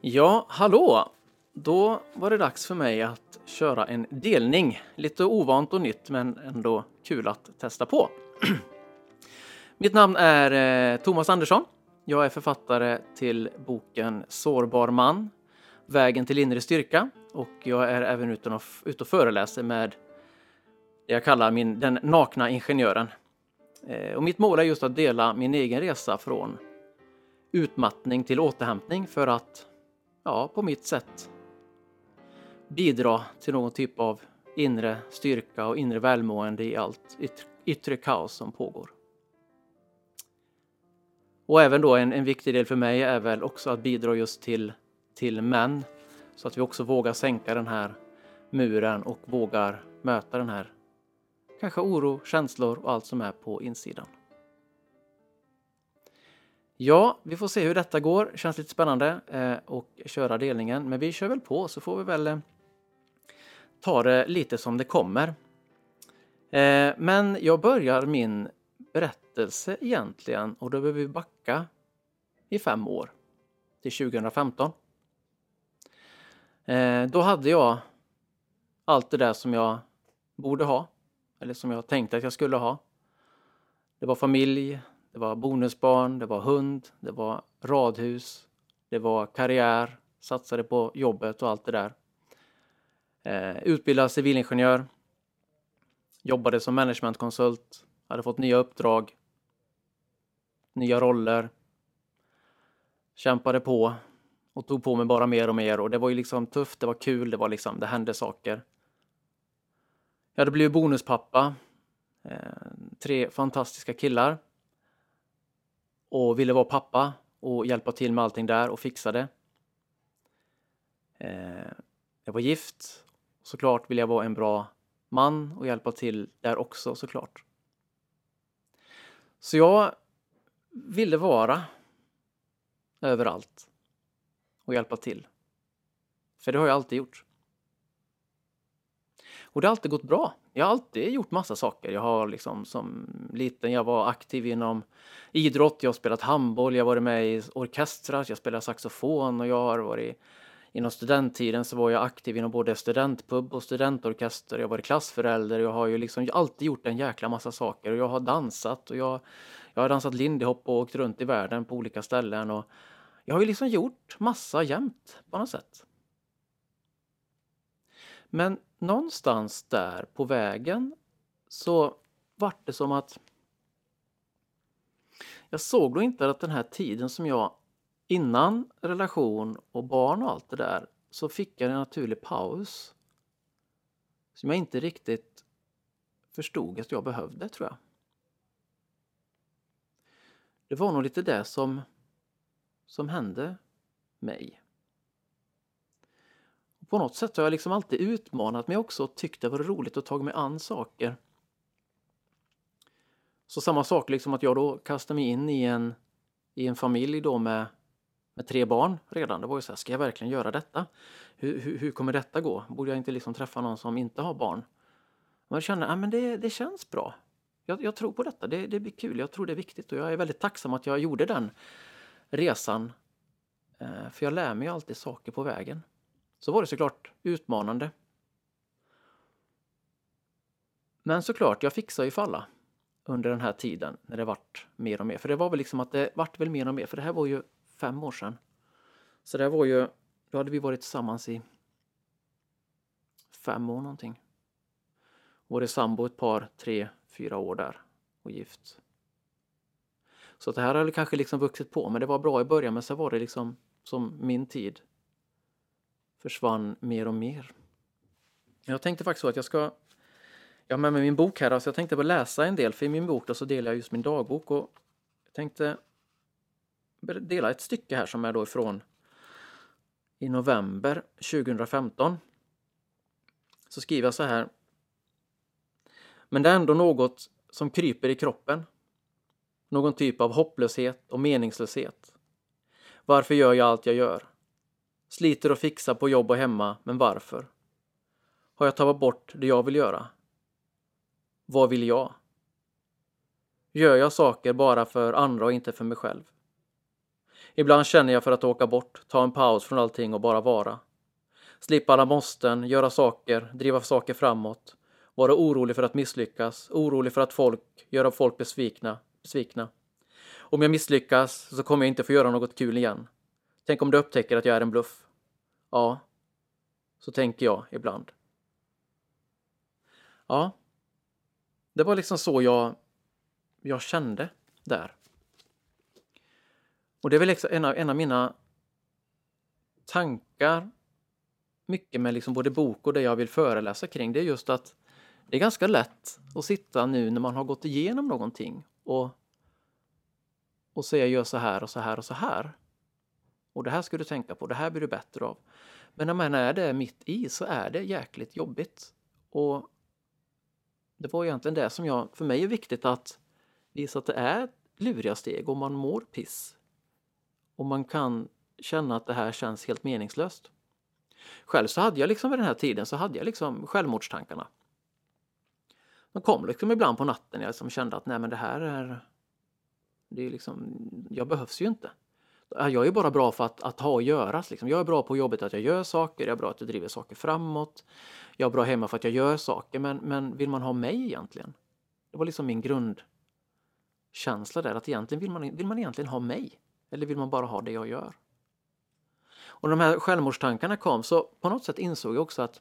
Ja, hallå! Då var det dags för mig att köra en delning. Lite ovant och nytt men ändå kul att testa på. Mitt namn är eh, Thomas Andersson. Jag är författare till boken Sårbar man, Vägen till inre styrka och jag är även ute och, ute och föreläser med det jag kallar min, den nakna ingenjören. Eh, och mitt mål är just att dela min egen resa från utmattning till återhämtning för att ja, på mitt sätt bidra till någon typ av inre styrka och inre välmående i allt yttre kaos som pågår. Och även då en, en viktig del för mig är väl också att bidra just till, till män så att vi också vågar sänka den här muren och vågar möta den här kanske oro, känslor och allt som är på insidan. Ja, vi får se hur detta går. Känns lite spännande eh, och köra delningen, men vi kör väl på så får vi väl eh, ta det lite som det kommer. Eh, men jag börjar min berättelse egentligen och då behöver vi backa i fem år till 2015. Eh, då hade jag allt det där som jag borde ha eller som jag tänkte att jag skulle ha. Det var familj, det var bonusbarn, det var hund, det var radhus, det var karriär, satsade på jobbet och allt det där. Eh, utbildad civilingenjör, jobbade som managementkonsult, hade fått nya uppdrag, nya roller, kämpade på och tog på mig bara mer och mer och det var ju liksom tufft, det var kul, det var liksom, det hände saker. Jag hade blivit bonuspappa, eh, tre fantastiska killar och ville vara pappa och hjälpa till med allting där och fixa det. Eh, jag var gift. Såklart ville jag vara en bra man och hjälpa till där också såklart. Så jag ville vara överallt och hjälpa till. För det har jag alltid gjort. Och det har alltid gått bra. Jag har alltid gjort massa saker. Jag har liksom som liten, jag var aktiv inom idrott, jag har spelat handboll, jag har varit med i orkestrar, jag spelar saxofon och jag har varit Inom studenttiden så var jag aktiv inom både studentpub och studentorkester. Jag har varit klassförälder. Jag har ju liksom alltid gjort en jäkla massa saker. Och jag har dansat och jag, jag har dansat lindy hop och åkt runt i världen på olika ställen. Och jag har ju liksom gjort massa jämt på något sätt. Men någonstans där på vägen så vart det som att jag såg då inte att den här tiden som jag innan relation och barn och allt det där så fick jag en naturlig paus som jag inte riktigt förstod att jag behövde tror jag. Det var nog lite det som, som hände mig. På något sätt har jag liksom alltid utmanat mig också och tyckt det var roligt att ta mig an saker. Så samma sak liksom att jag då kastade mig in i en, i en familj då med, med tre barn redan. Det var ju så här, ska jag verkligen göra detta? Hur, hur, hur kommer detta gå? Borde jag inte liksom träffa någon som inte har barn? Men jag känner, men det, det känns bra. Jag, jag, tror på detta, det, det blir kul, jag tror det är viktigt och jag är väldigt tacksam att jag gjorde den resan. Eh, för jag lär mig alltid saker på vägen så var det såklart utmanande. Men såklart, jag fixade ju falla under den här tiden när det vart mer och mer. För det var väl liksom att det vart väl mer och mer, för det här var ju fem år sedan. Så det var ju, då hade vi varit tillsammans i fem år någonting. Varit sambo ett par, tre, fyra år där och gift. Så det här hade kanske liksom vuxit på, men det var bra i början, men sen var det liksom som min tid försvann mer och mer. Jag tänkte faktiskt så att jag ska jag har med mig min bok här, så jag tänkte bara läsa en del, för i min bok då så delar jag just min dagbok och jag tänkte dela ett stycke här som är då ifrån i november 2015 så skriver jag så här. Men det är ändå något som kryper i kroppen. Någon typ av hopplöshet och meningslöshet. Varför gör jag allt jag gör? Sliter och fixar på jobb och hemma, men varför? Har jag tagit bort det jag vill göra? Vad vill jag? Gör jag saker bara för andra och inte för mig själv? Ibland känner jag för att åka bort, ta en paus från allting och bara vara. Slippa alla måsten, göra saker, driva saker framåt. Vara orolig för att misslyckas, orolig för att folk, göra folk besvikna, besvikna. Om jag misslyckas så kommer jag inte få göra något kul igen. Tänk om du upptäcker att jag är en bluff. Ja, så tänker jag ibland. Ja, det var liksom så jag, jag kände där. Och det är väl liksom en av, en av mina tankar mycket med liksom både bok och det jag vill föreläsa kring. Det är just att det är ganska lätt att sitta nu när man har gått igenom någonting och, och säga gör så här och så här och så här. Och det här ska du tänka på, det här blir du bättre av. Men när man är det mitt i så är det jäkligt jobbigt. Och det var egentligen det som jag, för mig är viktigt att visa att det är luriga steg och man mår piss. Och man kan känna att det här känns helt meningslöst. Själv så hade jag liksom vid den här tiden så hade jag liksom självmordstankarna. De kom liksom ibland på natten. Jag liksom kände att nej men det här är... Det är liksom, jag behövs ju inte. Jag är bara bra för att, att ha och göras. Liksom. Jag är bra på jobbet att jag gör saker, jag är bra att jag driver saker framåt. Jag är bra hemma för att jag gör saker, men, men vill man ha mig egentligen? Det var liksom min grundkänsla där, att egentligen vill man, vill man egentligen ha mig? Eller vill man bara ha det jag gör? Och när de här självmordstankarna kom så på något sätt insåg jag också att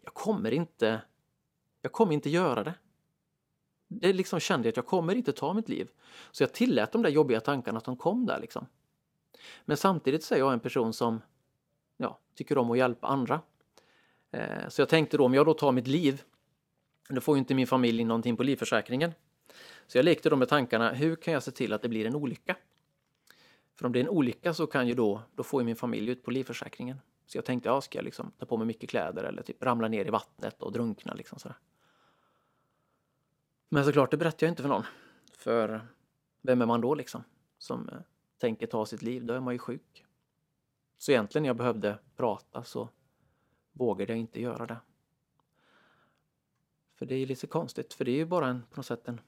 jag kommer inte, jag kommer inte göra det. Det liksom kände jag att jag kommer inte ta mitt liv. Så jag tillät de där jobbiga tankarna att de kom där liksom. Men samtidigt så är jag en person som ja, tycker om att hjälpa andra. Eh, så jag tänkte då om jag då tar mitt liv, då får ju inte min familj någonting på livförsäkringen. Så jag lekte då med tankarna, hur kan jag se till att det blir en olycka? För om det är en olycka så kan ju då, då får ju min familj ut på livförsäkringen. Så jag tänkte, ja, ska jag liksom ta på mig mycket kläder eller typ ramla ner i vattnet och drunkna liksom sådär. Men såklart, det berättar jag inte för någon. För vem är man då liksom? Som eh, tänker ta sitt liv, då är man ju sjuk. Så egentligen när jag behövde prata så vågade jag inte göra det. För det är lite konstigt, för det är ju bara en, på något sätt en,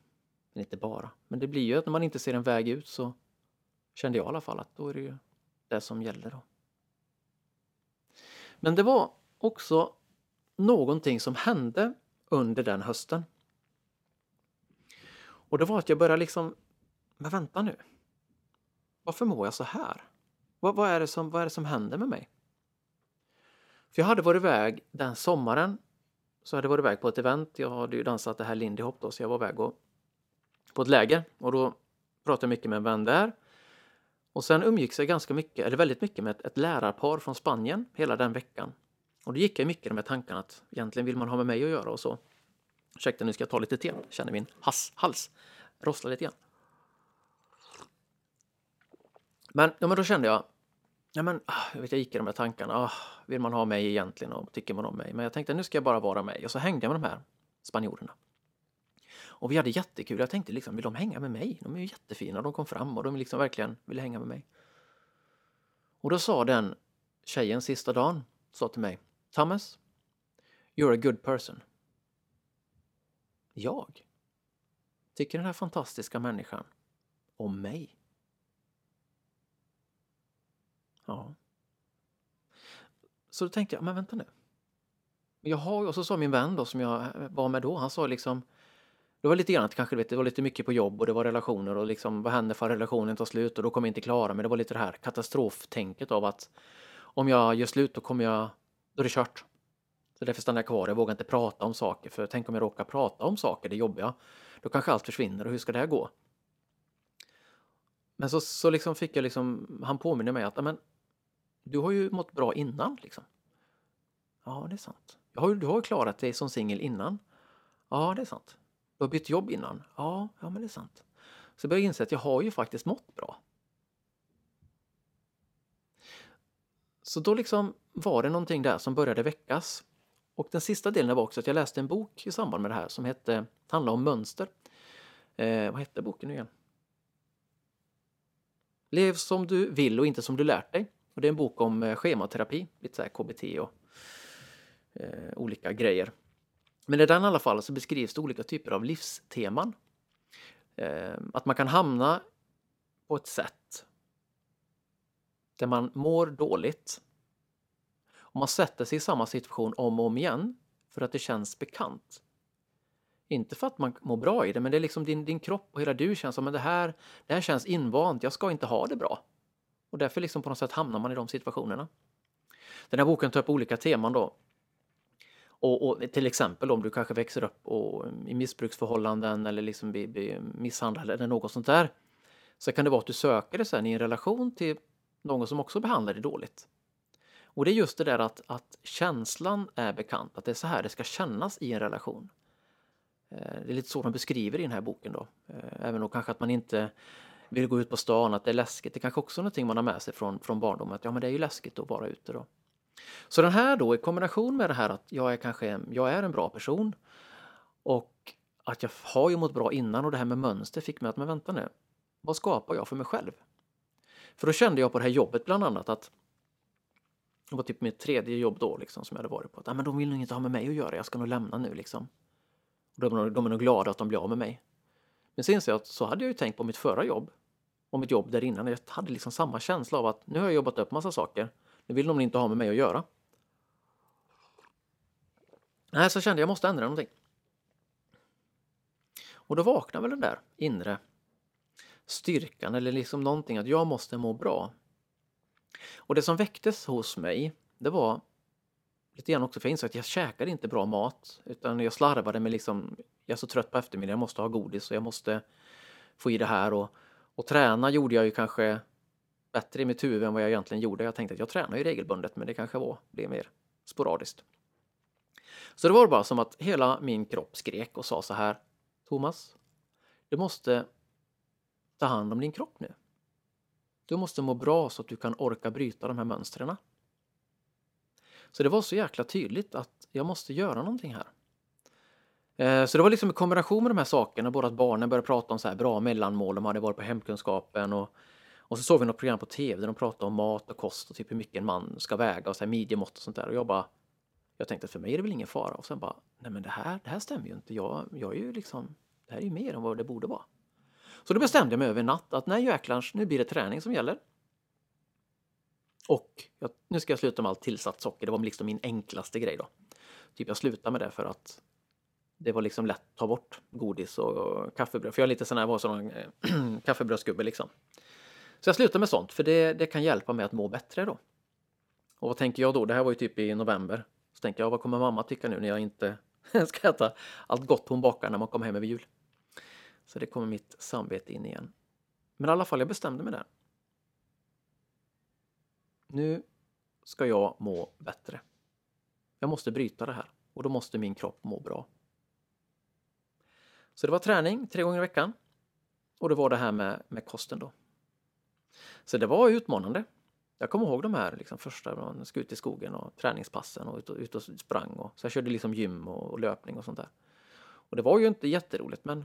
inte bara, men det blir ju att när man inte ser en väg ut så kände jag i alla fall att då är det ju det som gäller då. Men det var också någonting som hände under den hösten. Och det var att jag började liksom, men vänta nu. Varför mår jag så här? Vad, vad, är det som, vad är det som händer med mig? För jag hade varit iväg den sommaren. Så hade jag varit iväg på ett event. Jag hade ju dansat det här Lindy Hop då, så jag var iväg och, på ett läger. Och då pratade jag mycket med en vän där. Och sen umgicks jag ganska mycket, eller väldigt mycket med ett, ett lärarpar från Spanien hela den veckan. Och då gick jag mycket med tanken att egentligen vill man ha med mig att göra och så. Ursäkta, nu ska jag ta lite te. Jag känner min has, hals rossla lite grann. Men, ja, men då kände jag, ja, men, ah, jag, vet, jag gick i de här tankarna. Ah, vill man ha mig egentligen och tycker man om mig? Men jag tänkte nu ska jag bara vara mig. Och så hängde jag med de här spanjorerna. Och vi hade jättekul. Jag tänkte liksom, vill de hänga med mig? De är ju jättefina. De kom fram och de liksom verkligen ville hänga med mig. Och då sa den tjejen sista dagen, sa till mig, Thomas, you're a good person. Jag? Tycker den här fantastiska människan om mig? Ja. Så då tänkte jag, men vänta nu. Jag har, och så sa min vän då som jag var med då, han sa liksom det var lite grann att kanske vet, det var lite mycket på jobb och det var relationer och liksom vad händer för relationen tar slut och då kommer jag inte klara mig. det var lite det här katastroftänket av att om jag gör slut då kommer jag, då är det kört. Så därför stannar jag kvar, jag vågar inte prata om saker för tänk om jag råkar prata om saker, det jobbiga, då kanske allt försvinner och hur ska det här gå? Men så, så liksom fick jag liksom, han påminner mig att men, du har ju mått bra innan liksom. Ja, det är sant. Jag har, du har ju klarat dig som singel innan. Ja, det är sant. Du har bytt jobb innan. Ja, ja men det är sant. Så började jag inse att jag har ju faktiskt mått bra. Så då liksom var det någonting där som började väckas. Och den sista delen var också att jag läste en bok i samband med det här som hette, handlade om mönster. Eh, vad hette boken nu igen? Lev som du vill och inte som du lärt dig. Och det är en bok om eh, schematerapi, lite så här KBT och eh, olika grejer. Men i den i alla fall så beskrivs det olika typer av livsteman. Eh, att man kan hamna på ett sätt där man mår dåligt. Och man sätter sig i samma situation om och om igen för att det känns bekant. Inte för att man mår bra i det, men det är liksom din, din kropp och hela du känns som att det här, det här känns invant, jag ska inte ha det bra. Och därför liksom på något sätt hamnar man i de situationerna. Den här boken tar upp olika teman då. Och, och till exempel om du kanske växer upp och, mm, i missbruksförhållanden eller liksom blir, blir misshandlad eller något sånt där. Så kan det vara att du söker det sen i en relation till någon som också behandlar dig dåligt. Och det är just det där att, att känslan är bekant, att det är så här det ska kännas i en relation. Eh, det är lite så de beskriver i den här boken då. Eh, även då kanske att man inte vill gå ut på stan, att det är läskigt. Det kanske också är någonting man har med sig från, från barndomen, att ja men det är ju läskigt att vara ute då. Så den här då i kombination med det här att jag är kanske jag är en bra person och att jag har ju mått bra innan och det här med mönster fick mig att, men vänta nu, vad skapar jag för mig själv? För då kände jag på det här jobbet bland annat att det var typ mitt tredje jobb då liksom som jag hade varit på. Att, ah, men de vill nog inte ha med mig att göra, jag ska nog lämna nu liksom. Och de, är, de är nog glada att de blir av med mig. Men sen inser jag att så hade jag ju tänkt på mitt förra jobb och mitt jobb där innan. Jag hade liksom samma känsla av att nu har jag jobbat upp massa saker. Nu vill de inte ha med mig att göra. Nej, så kände jag måste ändra någonting. Och då vaknade väl den där inre styrkan eller liksom någonting att jag måste må bra. Och det som väcktes hos mig, det var lite grann också för jag insåg att jag käkade inte bra mat utan jag slarvade med liksom, jag är så trött på eftermiddagen, jag måste ha godis och jag måste få i det här och, och träna gjorde jag ju kanske bättre i mitt huvud än vad jag egentligen gjorde. Jag tänkte att jag tränar ju regelbundet men det kanske var det mer sporadiskt. Så det var bara som att hela min kropp skrek och sa så här Thomas, du måste ta hand om din kropp nu. Du måste må bra så att du kan orka bryta de här mönstren. Så det var så jäkla tydligt att jag måste göra någonting här. Eh, så det var liksom en kombination med de här sakerna, både att barnen började prata om så här bra mellanmål, de hade varit på hemkunskapen och, och så såg vi något program på tv där de pratade om mat och kost och typ hur mycket en man ska väga och så här midjemått och sånt där och jag bara jag tänkte att för mig är det väl ingen fara och sen bara nej men det här, det här stämmer ju inte. Jag, jag är ju liksom, det här är ju mer än vad det borde vara. Så då bestämde jag mig över en natt att nej jäklars, nu blir det träning som gäller. Och jag, nu ska jag sluta med allt tillsatt socker. Det var liksom min enklaste grej då. Typ jag slutade med det för att det var liksom lätt att ta bort godis och kaffebröd. För jag är lite sån här, var sån kaffebrödsgubbe liksom. Så jag slutade med sånt för det, det kan hjälpa mig att må bättre då. Och vad tänker jag då? Det här var ju typ i november. Så tänker jag, vad kommer mamma tycka nu när jag inte ska äta allt gott hon bakar när man kommer hem över jul? Så det kommer mitt samvete in igen. Men i alla fall, jag bestämde mig där. Nu ska jag må bättre. Jag måste bryta det här och då måste min kropp må bra. Så det var träning tre gånger i veckan och det var det här med, med kosten då. Så det var utmanande. Jag kommer ihåg de här liksom, första, man ska ut i skogen och träningspassen och ut och, ut och sprang. Och, så jag körde liksom gym och, och löpning och sånt där. Och det var ju inte jätteroligt men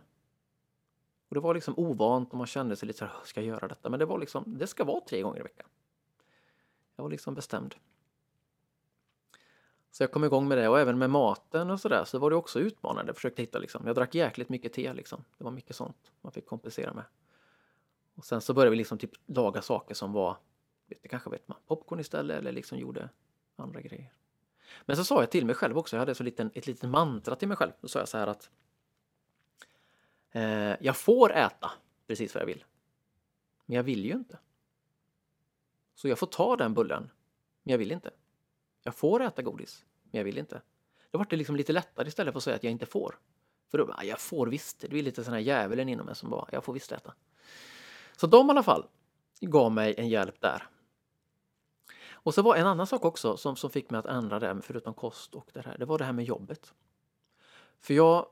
och det var liksom ovant och man kände sig lite så här, ska jag göra detta? Men det var liksom, det ska vara tre gånger i veckan. Jag var liksom bestämd. Så jag kom igång med det och även med maten och sådär så var det också utmanande. Jag försökte hitta liksom, jag drack jäkligt mycket te liksom. Det var mycket sånt man fick kompensera med. Och sen så började vi liksom typ laga saker som var, vet du, kanske vet man, popcorn istället eller liksom gjorde andra grejer. Men så sa jag till mig själv också, jag hade så liten, ett litet mantra till mig själv. Då sa jag så här att eh, jag får äta precis vad jag vill. Men jag vill ju inte. Så jag får ta den bullen, men jag vill inte. Jag får äta godis, men jag vill inte. Då vart det liksom lite lättare istället för att säga att jag inte får. För då bara, ah, jag får visst. Det är lite sån här djävulen inom mig som bara, jag får visst äta. Så de i alla fall gav mig en hjälp där. Och så var en annan sak också som, som fick mig att ändra det, förutom kost och det här, det var det här med jobbet. För jag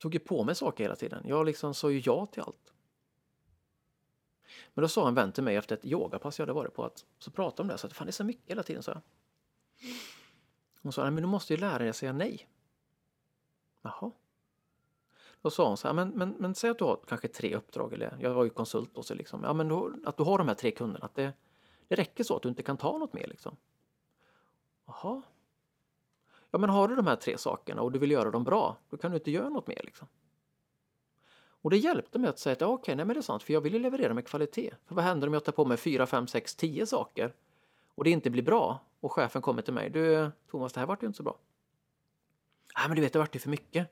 tog ju på mig saker hela tiden. Jag liksom sa ju ja till allt. Men då sa en vän till mig efter ett yogapass jag hade varit på att så pratade om det så att fan det är så mycket hela tiden så jag. Hon sa, nej men du måste ju lära dig att säga nej. Jaha. Då sa hon så här, men, men, men säg att du har kanske tre uppdrag, eller jag var ju konsult då, så liksom, ja men då, att du har de här tre kunderna, att det, det räcker så att du inte kan ta något mer liksom. Jaha. Ja men har du de här tre sakerna och du vill göra dem bra, då kan du inte göra något mer liksom. Och det hjälpte mig att säga att ja, okej, nej men det är sant, för jag vill ju leverera med kvalitet. För vad händer om jag tar på mig fyra, fem, sex, tio saker och det inte blir bra och chefen kommer till mig, du Thomas, det här vart ju inte så bra. Nej, men du vet, det vart ju för mycket.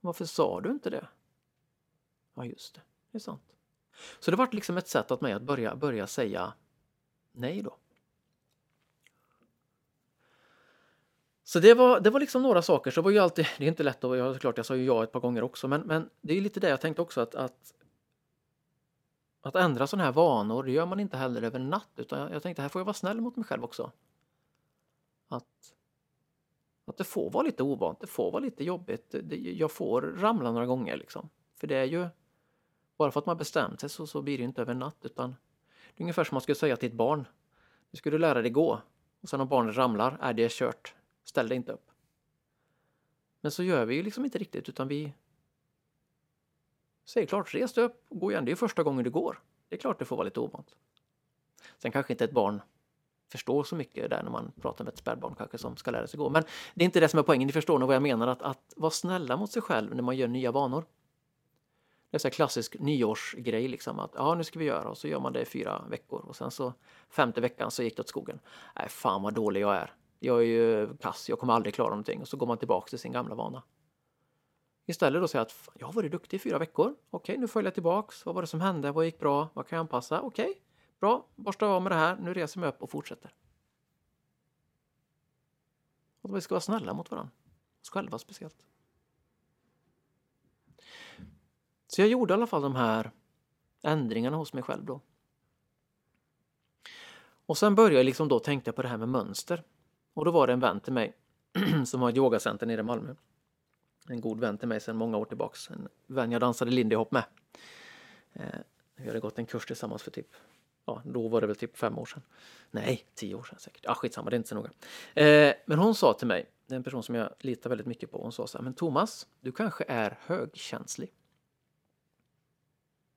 Varför sa du inte det? Ja, just det, det är sant. Så det vart liksom ett sätt att mig att börja, börja säga nej då. Så det var, det var liksom några saker, så det var ju alltid, det är inte lätt att, jag, såklart jag sa ju ja ett par gånger också, men, men det är lite det jag tänkte också att, att att ändra sådana här vanor, det gör man inte heller över en natt, utan jag, jag tänkte här får jag vara snäll mot mig själv också. Att, att det får vara lite ovant, det får vara lite jobbigt, det, jag får ramla några gånger liksom. För det är ju, bara för att man bestämt sig så, så blir det inte över en natt, utan det är ungefär som man skulle säga till ett barn. Nu ska du lära dig gå, och sen om barnet ramlar, är det kört. Ställ dig inte upp. Men så gör vi ju liksom inte riktigt utan vi säger klart, res dig upp och gå igen. Det är första gången du går. Det är klart det får vara lite ovant. Sen kanske inte ett barn förstår så mycket där när man pratar med ett spädbarn kanske som ska lära sig gå. Men det är inte det som är poängen. Ni förstår nog vad jag menar. Att, att vara snälla mot sig själv när man gör nya vanor. Det är en klassisk nyårsgrej liksom att ja nu ska vi göra och så gör man det i fyra veckor och sen så femte veckan så gick det åt skogen. Nej fan vad dålig jag är. Jag är ju kass, jag kommer aldrig klara någonting. Och så går man tillbaka till sin gamla vana. Istället då säga att jag har varit duktig i fyra veckor. Okej, nu följer jag tillbaks. Vad var det som hände? Vad gick bra? Vad kan jag anpassa? Okej, bra. Borstar av med det här. Nu reser jag mig upp och fortsätter. Och vi ska vara snälla mot varandra. Oss själva speciellt. Så jag gjorde i alla fall de här ändringarna hos mig själv då. Och sen började jag liksom då tänka på det här med mönster. Och då var det en vän till mig som har ett yogacenter nere i Malmö. En god vän till mig sedan många år tillbaks. En vän jag dansade lindy hop med. Eh, vi hade gått en kurs tillsammans för typ, ja då var det väl typ fem år sedan. Nej, tio år sedan säkert. Ja skitsamma, det är inte så noga. Eh, men hon sa till mig, det är en person som jag litar väldigt mycket på, hon sa så här, men Thomas, du kanske är högkänslig.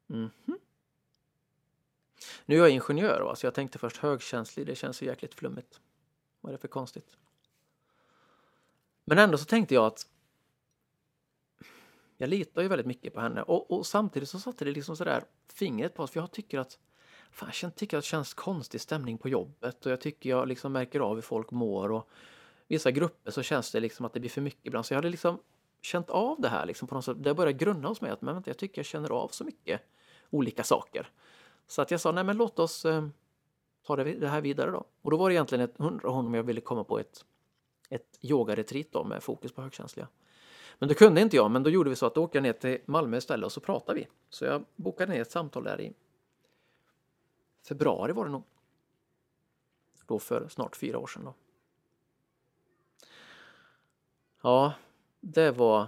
Mm -hmm. Nu är jag ingenjör, va? så jag tänkte först högkänslig, det känns ju jäkligt flummigt. Vad är det för konstigt? Men ändå så tänkte jag att jag litar ju väldigt mycket på henne och, och samtidigt så satte det liksom sådär fingret på oss för jag tycker att fan, jag tycker att det känns konstig stämning på jobbet och jag tycker jag liksom märker av hur folk mår och vissa grupper så känns det liksom att det blir för mycket ibland så jag hade liksom känt av det här liksom på något sätt. Det började grunna hos mig att men vänta, jag tycker jag känner av så mycket olika saker. Så att jag sa nej men låt oss eh, ta det, det, här vidare då. Och då var det egentligen ett hundra honom jag ville komma på ett, ett yogaretreat då med fokus på högkänsliga. Men det kunde inte jag, men då gjorde vi så att då åkte jag ner till Malmö istället och så pratade vi. Så jag bokade ner ett samtal där i februari var det nog. Då för snart fyra år sedan då. Ja, det var...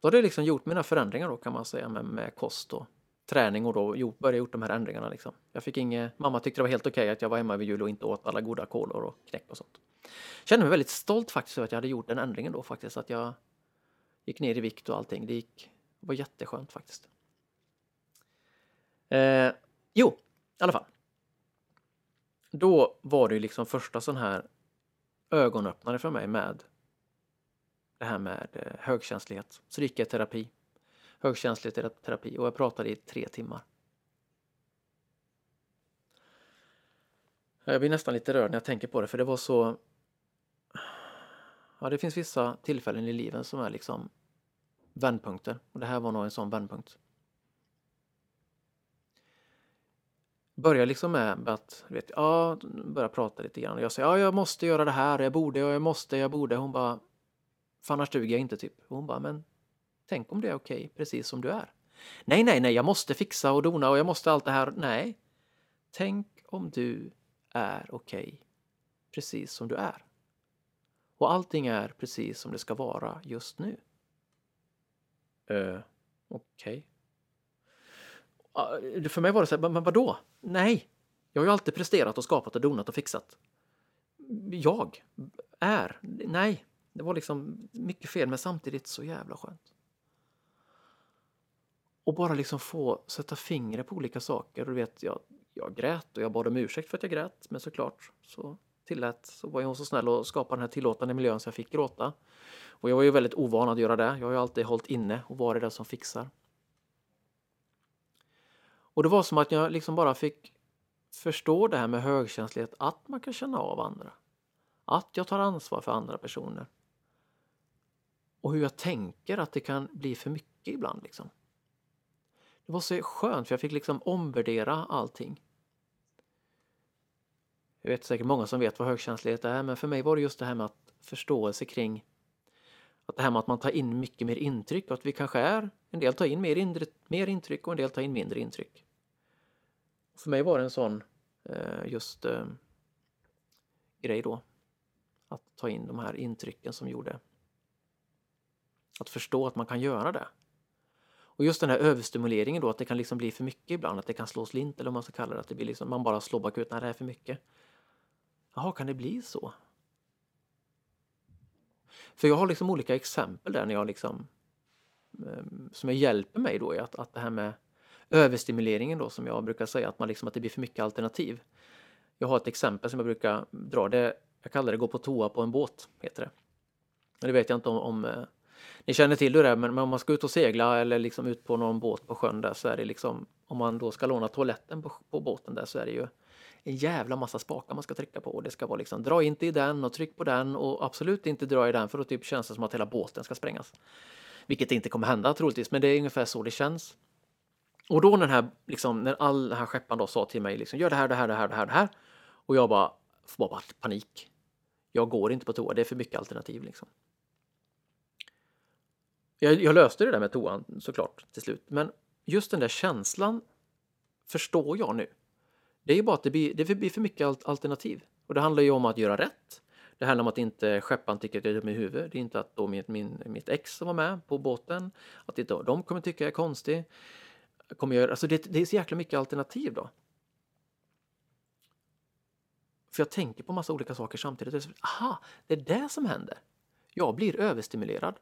Då hade jag liksom gjort mina förändringar då kan man säga med, med kost och träning och då gjort, började gjort de här ändringarna liksom. Jag fick inget, mamma tyckte det var helt okej okay att jag var hemma vid jul och inte åt alla goda kolor och knäck och sånt. Kände mig väldigt stolt faktiskt över att jag hade gjort den ändringen då faktiskt, att jag gick ner i vikt och allting. Det gick, det var jätteskönt faktiskt. Eh, jo, i alla fall. Då var det ju liksom första sån här ögonöppnare för mig med det här med eh, högkänslighet. Så det gick jag i terapi högkänslig terapi och jag pratade i tre timmar. Jag blir nästan lite rörd när jag tänker på det för det var så... Ja, det finns vissa tillfällen i livet som är liksom vändpunkter och det här var nog en sån vändpunkt. Börjar liksom med att, vet, ja, börja prata lite grann. Jag säger, ja, jag måste göra det här, jag borde, jag måste, jag borde. Hon bara, för annars duger jag inte typ. Och hon bara, men Tänk om det är okej okay, precis som du är. Nej, nej, nej, jag måste fixa och dona och jag måste allt det här. Nej. Tänk om du är okej okay, precis som du är. Och allting är precis som det ska vara just nu. Uh, okej. Okay. för mig var det så här, men vadå? Nej, jag har ju alltid presterat och skapat och donat och fixat. Jag är, nej, det var liksom mycket fel men samtidigt så jävla skönt. Och bara liksom få sätta fingret på olika saker. Och du vet, jag, jag grät och jag bad om ursäkt för att jag grät. Men såklart så tillät, så var hon så snäll och skapade den här tillåtande miljön så jag fick gråta. Och jag var ju väldigt ovan att göra det. Jag har ju alltid hållit inne och varit den som fixar. Och det var som att jag liksom bara fick förstå det här med högkänslighet, att man kan känna av andra. Att jag tar ansvar för andra personer. Och hur jag tänker att det kan bli för mycket ibland. Liksom. Det var så skönt för jag fick liksom omvärdera allting. Jag vet säkert många som vet vad högkänslighet är men för mig var det just det här med att förståelse kring att det här med att man tar in mycket mer intryck och att vi kanske är, en del tar in mer, indre, mer intryck och en del tar in mindre intryck. För mig var det en sån eh, just eh, grej då. Att ta in de här intrycken som gjorde att förstå att man kan göra det. Och just den här överstimuleringen då, att det kan liksom bli för mycket ibland, att det kan slå slint eller vad man ska kalla det, att det blir liksom, man bara slår bakut, när det är för mycket. Jaha, kan det bli så? För jag har liksom olika exempel där när jag liksom ehm, som jag hjälper mig då i att, att det här med överstimuleringen då som jag brukar säga att man liksom att det blir för mycket alternativ. Jag har ett exempel som jag brukar dra. Det, jag kallar det gå på toa på en båt. heter det. Men det vet jag inte om, om eh, ni känner till det, men om man ska ut och segla eller liksom ut på någon båt på sjön där så är det liksom om man då ska låna toaletten på, på båten där så är det ju en jävla massa spakar man ska trycka på. Och det ska vara liksom dra inte i den och tryck på den och absolut inte dra i den för då typ känns det som att hela båten ska sprängas. Vilket inte kommer hända troligtvis, men det är ungefär så det känns. Och då när den här, liksom, när all den här skepparen då sa till mig liksom, gör det här, det här, det här, det här, det här. Och jag bara, får bara panik. Jag går inte på toa, det är för mycket alternativ liksom. Jag, jag löste det där med toan såklart till slut, men just den där känslan förstår jag nu. Det är ju bara att det blir, det blir för mycket alternativ. Och det handlar ju om att göra rätt. Det handlar om att inte skepparen tycker att jag är dum i huvudet. Det är inte att då min, min, mitt ex som var med på båten, att inte de kommer tycka jag är konstig. Kommer jag, alltså det, det är så jäkla mycket alternativ då. För jag tänker på massa olika saker samtidigt. Aha, det är det som händer. Jag blir överstimulerad.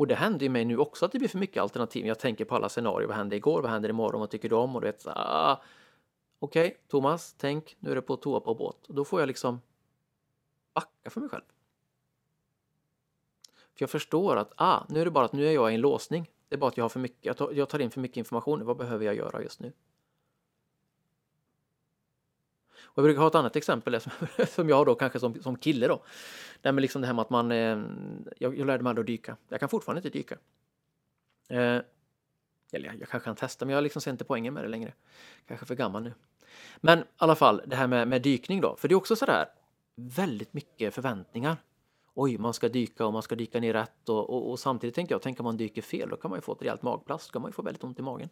Och det händer ju mig nu också att det blir för mycket alternativ. Jag tänker på alla scenarier. Vad hände igår? Vad händer imorgon? Vad tycker du om? Och du vet, ah, Okej, okay, Thomas, tänk, nu är det på toa på båt. Och då får jag liksom backa för mig själv. För jag förstår att, ah, nu är det bara att nu är jag i en låsning. Det är bara att jag har för mycket, jag tar in för mycket information. Vad behöver jag göra just nu? Och jag brukar ha ett annat exempel som jag har då kanske som, som kille då. Det med liksom det här med att man, eh, jag, jag lärde mig aldrig att dyka. Jag kan fortfarande inte dyka. Eh, eller jag, jag kanske kan testa men jag liksom ser inte poängen med det längre. Kanske för gammal nu. Men i alla fall det här med, med dykning då. För det är också sådär väldigt mycket förväntningar. Oj, man ska dyka och man ska dyka ner rätt och, och, och samtidigt tänker jag, tänk om man dyker fel, då kan man ju få ett rejält magplast, då kan man ju få väldigt ont i magen.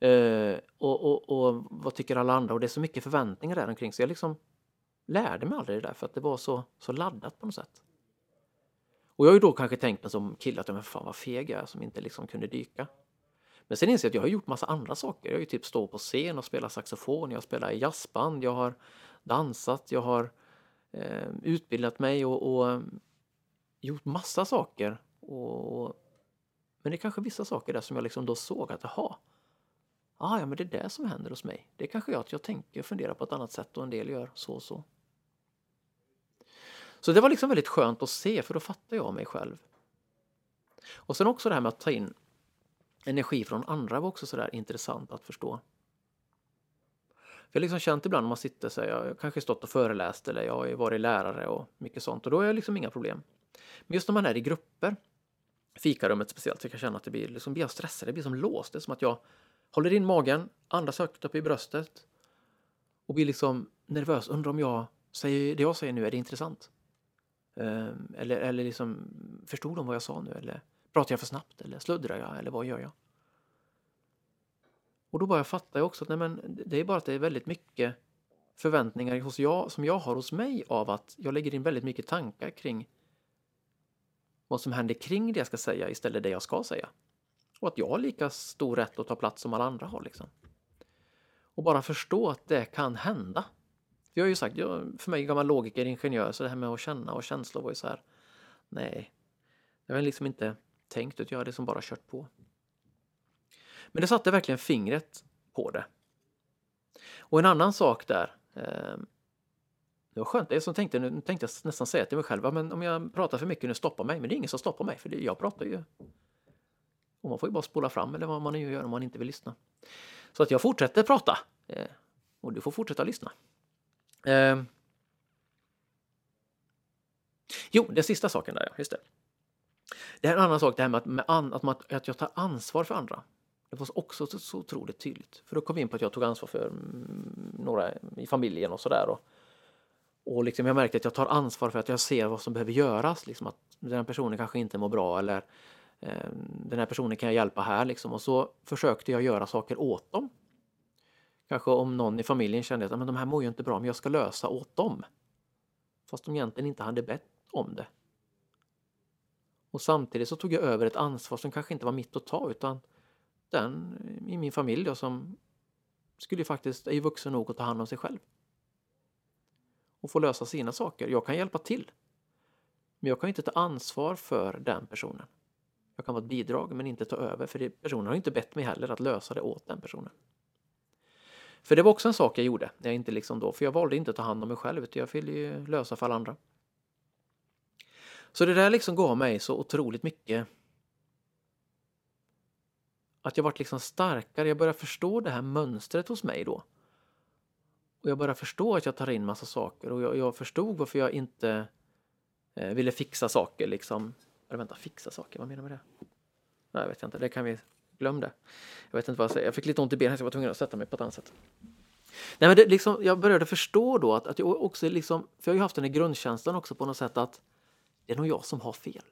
Eh, och, och, och, vad tycker alla andra? Och det är så mycket förväntningar där omkring så jag liksom lärde mig aldrig det där för att det var så, så laddat på något sätt. Och jag har ju då kanske tänkt mig som kille att men fan vad feg jag är som inte liksom kunde dyka. Men sen inser jag att jag har gjort massa andra saker. Jag har ju typ stått på scen och spelat saxofon, jag har spelat i jazzband, jag har dansat, jag har eh, utbildat mig och, och eh, gjort massa saker. Och, men det är kanske vissa saker där som jag liksom då såg att, jaha, ah, ja men det är det som händer hos mig. Det är kanske gör att jag tänker och funderar på ett annat sätt och en del gör så och så. Så det var liksom väldigt skönt att se för då fattar jag mig själv. Och sen också det här med att ta in energi från andra var också sådär intressant att förstå. För jag har liksom känt ibland när man sitter så här, jag har kanske stått och föreläst eller jag har varit lärare och mycket sånt och då är jag liksom inga problem. Men just när man är i grupper, fikarummet speciellt, så jag kan känna att det blir, liksom, blir jag stressad, det blir som låst. Det är som att jag håller in magen, andas högt upp i bröstet och blir liksom nervös. Undrar om jag säger, det jag säger nu, är det intressant? Ehm, eller eller liksom, förstod de vad jag sa nu? Eller Pratar jag för snabbt eller sluddrar jag eller vad gör jag? Och då börjar fattar jag också att nej men, det är bara att det är väldigt mycket förväntningar hos jag, som jag har hos mig av att jag lägger in väldigt mycket tankar kring vad som händer kring det jag ska säga istället det jag ska säga. Och att jag har lika stor rätt att ta plats som alla andra har liksom. Och bara förstå att det kan hända. Jag har ju sagt, jag, för mig gammal logiker, ingenjör, så det här med att känna och känslor var ju så här. Nej, jag har liksom inte tänkt utan jag hade liksom bara kört på. Men det satte verkligen fingret på det. Och en annan sak där. Eh, det var skönt. Jag som tänkte, nu tänkte jag nästan säga till mig själv, men om jag pratar för mycket nu stoppa mig. Men det är ingen som stoppar mig, för det, jag pratar ju. Och man får ju bara spola fram eller vad man nu gör om man inte vill lyssna. Så att jag fortsätter prata. Eh, och du får fortsätta lyssna. Eh, jo, den sista saken där, just det. Det är en annan sak, det här med att, med an, att, man, att jag tar ansvar för andra. Det var också så, så otroligt tydligt. För då kom vi in på att jag tog ansvar för mm, några i familjen och sådär. Och, och liksom jag märkte att jag tar ansvar för att jag ser vad som behöver göras. Liksom att den personen kanske inte mår bra eller Ehm, den här personen kan jag hjälpa här. Liksom. Och så försökte jag göra saker åt dem. Kanske om någon i familjen kände att men de här mår ju inte bra, men jag ska lösa åt dem. Fast de egentligen inte hade bett om det. Och samtidigt så tog jag över ett ansvar som kanske inte var mitt att ta utan den i min familj då, som skulle faktiskt, är ju vuxen nog att ta hand om sig själv. Och få lösa sina saker. Jag kan hjälpa till. Men jag kan inte ta ansvar för den personen. Jag kan vara ett bidrag men inte ta över för personen har inte bett mig heller att lösa det åt den personen. För det var också en sak jag gjorde. Jag inte liksom då, för jag valde inte att ta hand om mig själv utan jag ville ju lösa för alla andra. Så det där liksom gav mig så otroligt mycket att jag vart liksom starkare. Jag började förstå det här mönstret hos mig då. Och jag började förstå att jag tar in massa saker och jag, jag förstod varför jag inte eh, ville fixa saker liksom. Eller vänta, fixa saker, vad menar du med det? Nej, jag vet inte, det kan vi glömma det. Jag vet inte vad jag säger, jag fick lite ont i benen så jag var tvungen att sätta mig på ett annat sätt. Nej, men det, liksom, jag började förstå då att, att jag också liksom, för jag har ju haft den här grundkänslan också på något sätt att det är nog jag som har fel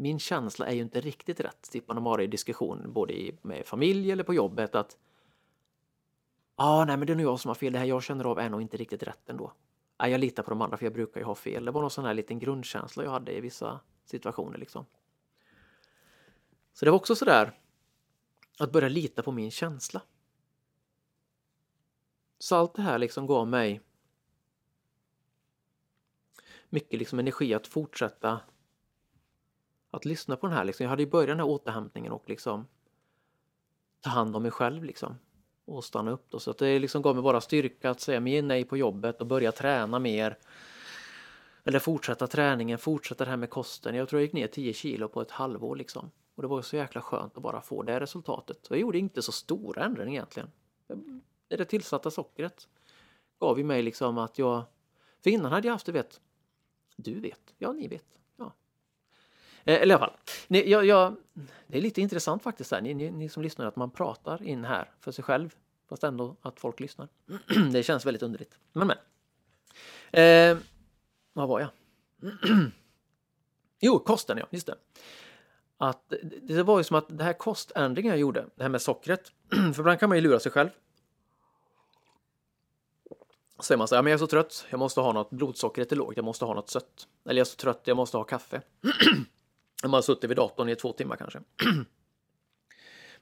min känsla är ju inte riktigt rätt. Typ man har i diskussion både i, med familj eller på jobbet att Ja, ah, nej men det är nog jag som har fel. Det här jag känner av är nog inte riktigt rätt ändå. Ah, jag litar på de andra för jag brukar ju ha fel. Det var någon sån här liten grundkänsla jag hade i vissa situationer liksom. Så det var också sådär att börja lita på min känsla. Så allt det här liksom gav mig mycket liksom energi att fortsätta att lyssna på den här. Liksom. Jag hade ju börjat den här återhämtningen och liksom ta hand om mig själv liksom. Och stanna upp då. Så att det liksom gav mig bara styrka att säga mer nej på jobbet och börja träna mer. Eller fortsätta träningen, fortsätta det här med kosten. Jag tror jag gick ner 10 kilo på ett halvår liksom. Och det var så jäkla skönt att bara få det resultatet. Och jag gjorde inte så stora ändringar egentligen. Det, det tillsatta sockret gav ju mig liksom att jag... För innan hade jag haft, du vet, du vet, ja ni vet, Eh, eller i alla fall, ni, jag, jag, det är lite intressant faktiskt, här. Ni, ni, ni, som lyssnar, att man pratar in här för sig själv, fast ändå att folk lyssnar. det känns väldigt underligt. Men men. Eh, vad var jag? jo, kosten ja, just det. Att, det var ju som att det här koständringen jag gjorde, det här med sockret, för ibland kan man ju lura sig själv. Så säger man så här, men jag är så trött, jag måste ha något, blodsockret är lågt, jag måste ha något sött. Eller jag är så trött, jag måste ha kaffe. Man har suttit vid datorn i två timmar kanske.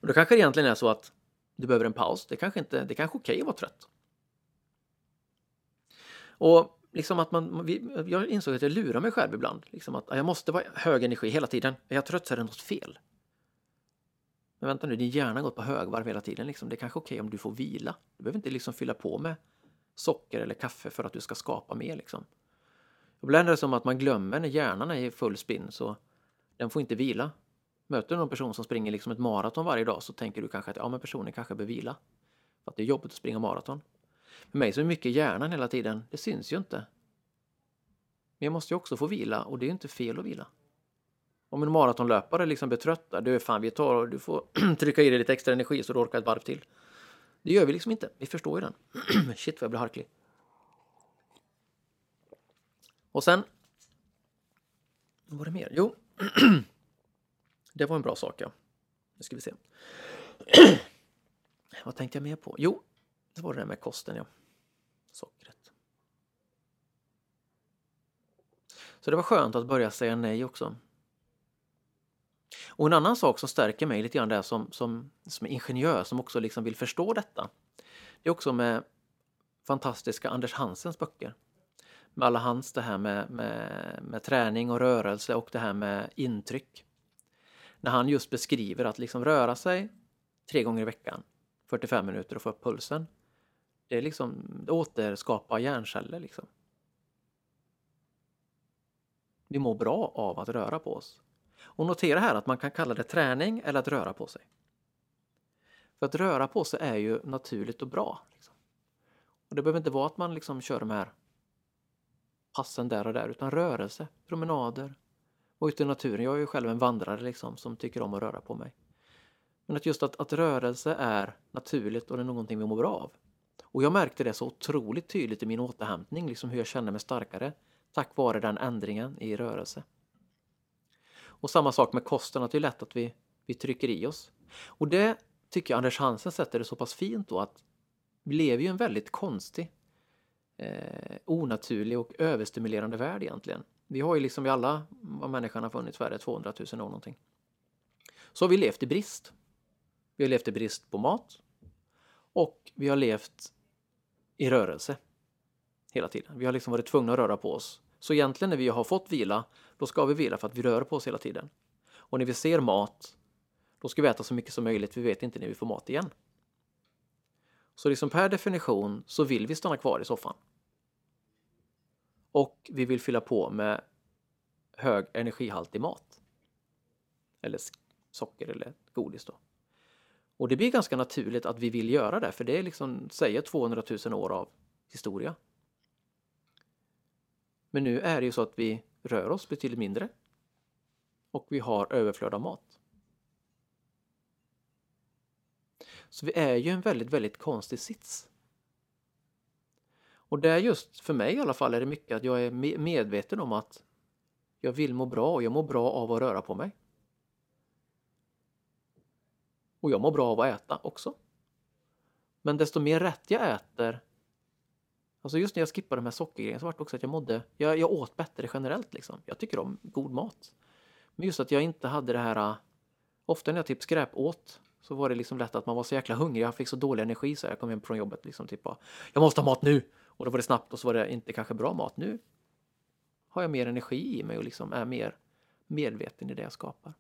Men då kanske det egentligen är så att du behöver en paus. Det kanske inte, det kanske är okej att vara trött. Och liksom att man, jag insåg att jag lurar mig själv ibland. Liksom att jag måste vara hög energi hela tiden. Är jag trött så är det något fel. Men vänta nu, din hjärna har gått på högvarv hela tiden. Liksom. Det är kanske okej om du får vila. Du behöver inte liksom fylla på med socker eller kaffe för att du ska skapa mer. Liksom. Ibland är det som att man glömmer när hjärnan är i full spinn så den får inte vila. Möter du någon person som springer liksom ett maraton varje dag så tänker du kanske att ja, men personen kanske bör vila. För att det är jobbigt att springa maraton. För mig så är mycket hjärnan hela tiden, det syns ju inte. Men jag måste ju också få vila och det är ju inte fel att vila. Om en maratonlöpare liksom blir trött, du är fan vi tar och du får trycka i dig lite extra energi så du orkar ett varv till. Det gör vi liksom inte, vi förstår ju den. Shit vad jag blir harklig. Och sen... Vad var det mer? Jo, det var en bra sak, ja. Nu ska vi se. Vad tänkte jag mer på? Jo, det var det där med kosten, ja. Sockret. Så det var skönt att börja säga nej också. Och en annan sak som stärker mig lite grann där som, som, som ingenjör som också liksom vill förstå detta. Det är också med fantastiska Anders Hansens böcker. Med alla hans det här med, med, med träning och rörelse och det här med intryck. När han just beskriver att liksom röra sig tre gånger i veckan, 45 minuter och få upp pulsen. Det är liksom återskapa hjärnceller liksom. Vi mår bra av att röra på oss. Och notera här att man kan kalla det träning eller att röra på sig. För att röra på sig är ju naturligt och bra. Liksom. Och Det behöver inte vara att man liksom kör de här passen där och där, utan rörelse, promenader, och ute i naturen. Jag är ju själv en vandrare liksom, som tycker om att röra på mig. Men att just att, att rörelse är naturligt och det är någonting vi mår bra av. Och jag märkte det så otroligt tydligt i min återhämtning, liksom hur jag kände mig starkare tack vare den ändringen i rörelse. Och samma sak med kosten, att det är lätt att vi, vi trycker i oss. Och det tycker jag Anders Hansen sätter det så pass fint då att vi lever ju en väldigt konstig, eh, onaturlig och överstimulerande värld egentligen. Vi har ju liksom i alla vad människan har funnits värde 200 000 år någonting. Så har vi levt i brist. Vi har levt i brist på mat och vi har levt i rörelse hela tiden. Vi har liksom varit tvungna att röra på oss. Så egentligen när vi har fått vila, då ska vi vila för att vi rör på oss hela tiden. Och när vi ser mat, då ska vi äta så mycket som möjligt. Vi vet inte när vi får mat igen. Så liksom per definition så vill vi stanna kvar i soffan. Och vi vill fylla på med hög energihaltig mat. Eller socker eller godis då. Och det blir ganska naturligt att vi vill göra det, för det är liksom, säger 200 000 år av historia. Men nu är det ju så att vi rör oss betydligt mindre och vi har överflöd av mat. Så vi är ju en väldigt, väldigt konstig sits. Och det är just för mig i alla fall är det mycket att jag är medveten om att jag vill må bra och jag mår bra av att röra på mig. Och jag mår bra av att äta också. Men desto mer rätt jag äter Alltså just när jag skippade de här sockergrejerna så var det också att jag mådde, jag, jag åt bättre generellt liksom. Jag tycker om god mat. Men just att jag inte hade det här, ofta när jag typ skräp åt så var det liksom lätt att man var så jäkla hungrig, jag fick så dålig energi så jag kom hem från jobbet liksom typ bara, jag måste ha mat nu! Och då var det snabbt och så var det inte kanske bra mat. Nu har jag mer energi i mig och liksom är mer medveten i det jag skapar.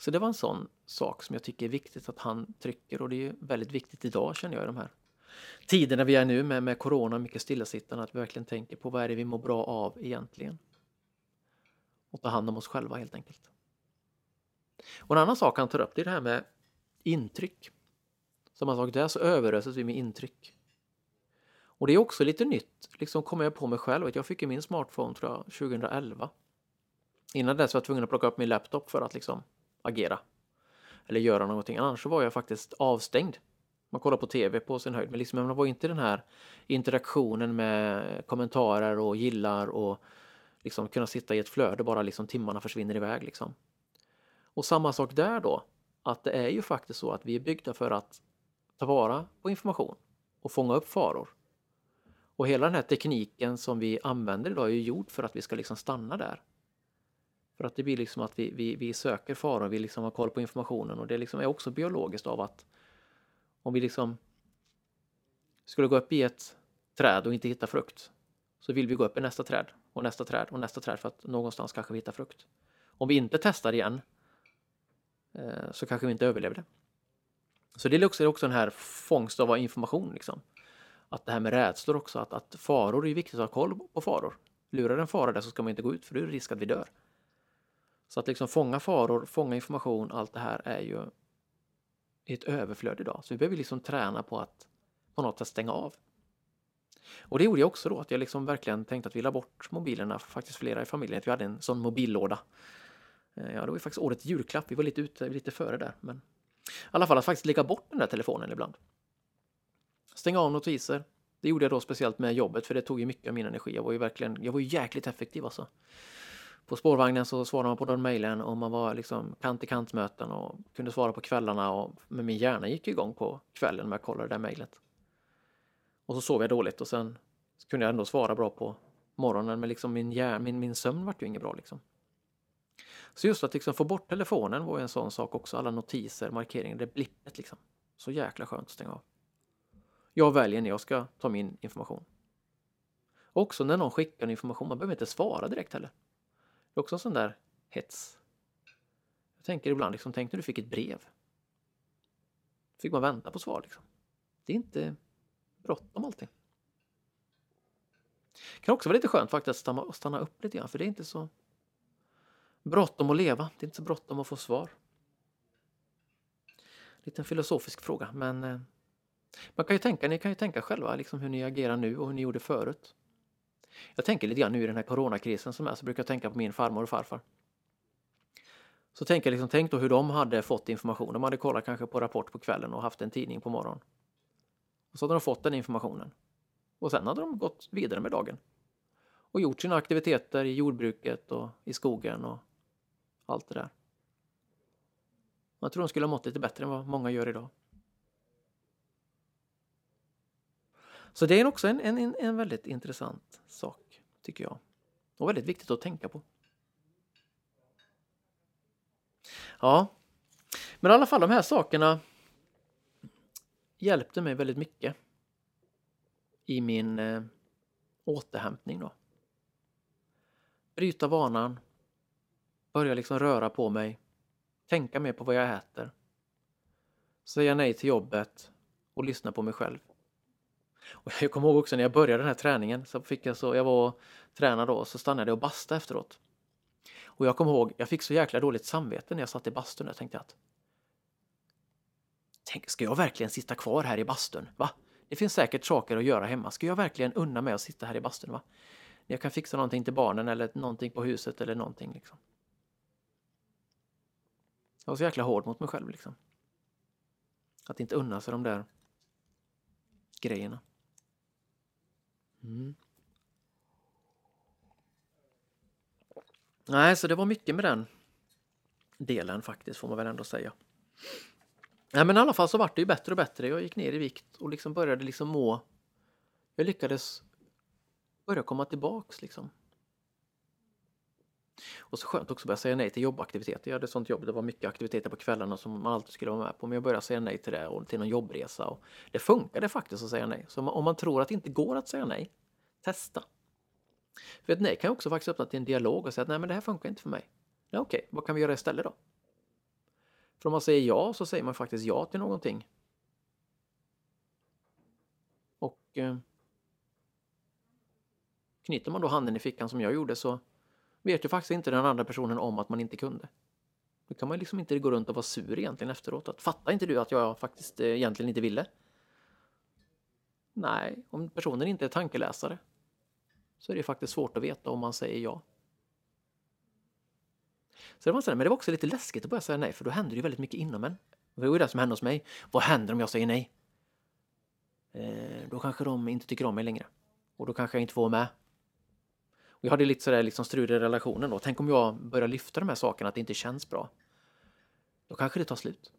Så det var en sån sak som jag tycker är viktigt att han trycker och det är väldigt viktigt idag känner jag i de här tiderna vi är nu med, med corona och mycket stillasittande att vi verkligen tänker på vad är det vi mår bra av egentligen. Och ta hand om oss själva helt enkelt. Och en annan sak han tar upp det är det här med intryck. Som han sa, där så överöses vi med intryck. Och det är också lite nytt, liksom kommer jag på mig själv. Jag fick ju min smartphone tror jag 2011. Innan dess var jag tvungen att plocka upp min laptop för att liksom agera. Eller göra någonting. Annars var jag faktiskt avstängd. Man kollar på TV på sin höjd. Men liksom, man var inte den här interaktionen med kommentarer och gillar och liksom kunna sitta i ett flöde bara liksom timmarna försvinner iväg liksom. Och samma sak där då. Att det är ju faktiskt så att vi är byggda för att ta vara på information och fånga upp faror. Och hela den här tekniken som vi använder idag är ju gjord för att vi ska liksom stanna där. För att det blir liksom att vi, vi, vi söker faror, vi liksom har koll på informationen och det liksom är också biologiskt av att om vi liksom skulle gå upp i ett träd och inte hitta frukt så vill vi gå upp i nästa träd och nästa träd och nästa träd för att någonstans kanske vi hittar frukt. Om vi inte testar igen eh, så kanske vi inte överlever det. Så det är också, också den här fångst av information. Liksom. Att det här med rädslor också, att, att faror är viktigt att ha koll på faror. Lurar en fara där så ska man inte gå ut för då är det risk att vi dör. Så att liksom fånga faror, fånga information, allt det här är ju ett överflöd idag. Så vi behöver liksom träna på att på något sätt stänga av. Och det gjorde jag också då, att jag liksom verkligen tänkte att vi la bort mobilerna, faktiskt flera i familjen, att vi hade en sån mobillåda. Eh, ja, det var ju faktiskt årets julklapp, vi var lite ute, lite före där. Men i alla fall att faktiskt lägga bort den där telefonen ibland. Stänga av notiser. Det gjorde jag då speciellt med jobbet, för det tog ju mycket av min energi. Jag var ju verkligen, jag var ju jäkligt effektiv alltså på spårvagnen så svarade man på de mejlen och man var liksom kant i kant-möten och kunde svara på kvällarna och men min hjärna gick igång på kvällen när jag kollade det där mejlet. Och så sov jag dåligt och sen kunde jag ändå svara bra på morgonen men liksom min, hjär, min, min sömn vart ju inget bra liksom. Så just att liksom få bort telefonen var ju en sån sak också. Alla notiser, markeringar, det blippet liksom. Så jäkla skönt att stänga av. Jag väljer när jag ska ta min information. Också när någon skickar information, man behöver inte svara direkt heller. Det är också en sån där hets. Jag tänker ibland, liksom, tänk när du fick ett brev. Fick man vänta på svar liksom. Det är inte bråttom allting. Det kan också vara lite skönt faktiskt att stanna upp lite grann, för det är inte så bråttom att leva. Det är inte så bråttom att få svar. Liten filosofisk fråga, men eh, man kan ju tänka, ni kan ju tänka själva liksom hur ni agerar nu och hur ni gjorde förut. Jag tänker lite grann nu i den här coronakrisen som är, så brukar jag tänka på min farmor och farfar. Så tänker jag liksom, tänk då hur de hade fått information. De hade kollat kanske på Rapport på kvällen och haft en tidning på morgonen. Och så hade de fått den informationen. Och sen hade de gått vidare med dagen. Och gjort sina aktiviteter i jordbruket och i skogen och allt det där. Jag tror de skulle ha mått lite bättre än vad många gör idag. Så det är också en, en, en väldigt intressant sak, tycker jag. Och väldigt viktigt att tänka på. Ja, men i alla fall de här sakerna hjälpte mig väldigt mycket i min eh, återhämtning då. Bryta vanan, börja liksom röra på mig, tänka mer på vad jag äter, säga nej till jobbet och lyssna på mig själv. Och jag kommer ihåg också när jag började den här träningen så fick jag så, jag var och tränade då och så stannade jag och bastade efteråt. Och jag kommer ihåg, jag fick så jäkla dåligt samvete när jag satt i bastun. och tänkte att Tänk, ska jag verkligen sitta kvar här i bastun? Va? Det finns säkert saker att göra hemma. Ska jag verkligen unna mig att sitta här i bastun? Va? Jag kan fixa någonting till barnen eller någonting på huset eller någonting liksom. Jag var så jäkla hård mot mig själv liksom. Att inte unna sig de där grejerna. Mm. Nej, så det var mycket med den delen faktiskt, får man väl ändå säga. Nej, men i alla fall så vart det ju bättre och bättre. Jag gick ner i vikt och liksom började liksom må... Jag lyckades börja komma tillbaks liksom. Och så skönt också att börja säga nej till jobbaktiviteter. Jag hade ett sånt jobb, det var mycket aktiviteter på kvällarna som man alltid skulle vara med på. Men jag började säga nej till det och till någon jobbresa. Och det funkade faktiskt att säga nej. Så om man tror att det inte går att säga nej, testa. För ett nej kan också faktiskt öppna till en dialog och säga att nej men det här funkar inte för mig. Nej, okej, vad kan vi göra istället då? För om man säger ja så säger man faktiskt ja till någonting. Och eh, knyter man då handen i fickan som jag gjorde så vet ju faktiskt inte den andra personen om att man inte kunde. Då kan man liksom inte gå runt och vara sur egentligen efteråt. Att, Fattar inte du att jag faktiskt eh, egentligen inte ville? Nej, om personen inte är tankeläsare så är det faktiskt svårt att veta om man säger ja. Så det var så, men det var också lite läskigt att börja säga nej för då händer det väldigt mycket inom en. Det var ju det som hände hos mig. Vad händer om jag säger nej? Eh, då kanske de inte tycker om mig längre. Och då kanske jag inte får vara med. Och jag hade lite sådär liksom strul i relationen då. Tänk om jag börjar lyfta de här sakerna, att det inte känns bra. Då kanske det tar slut.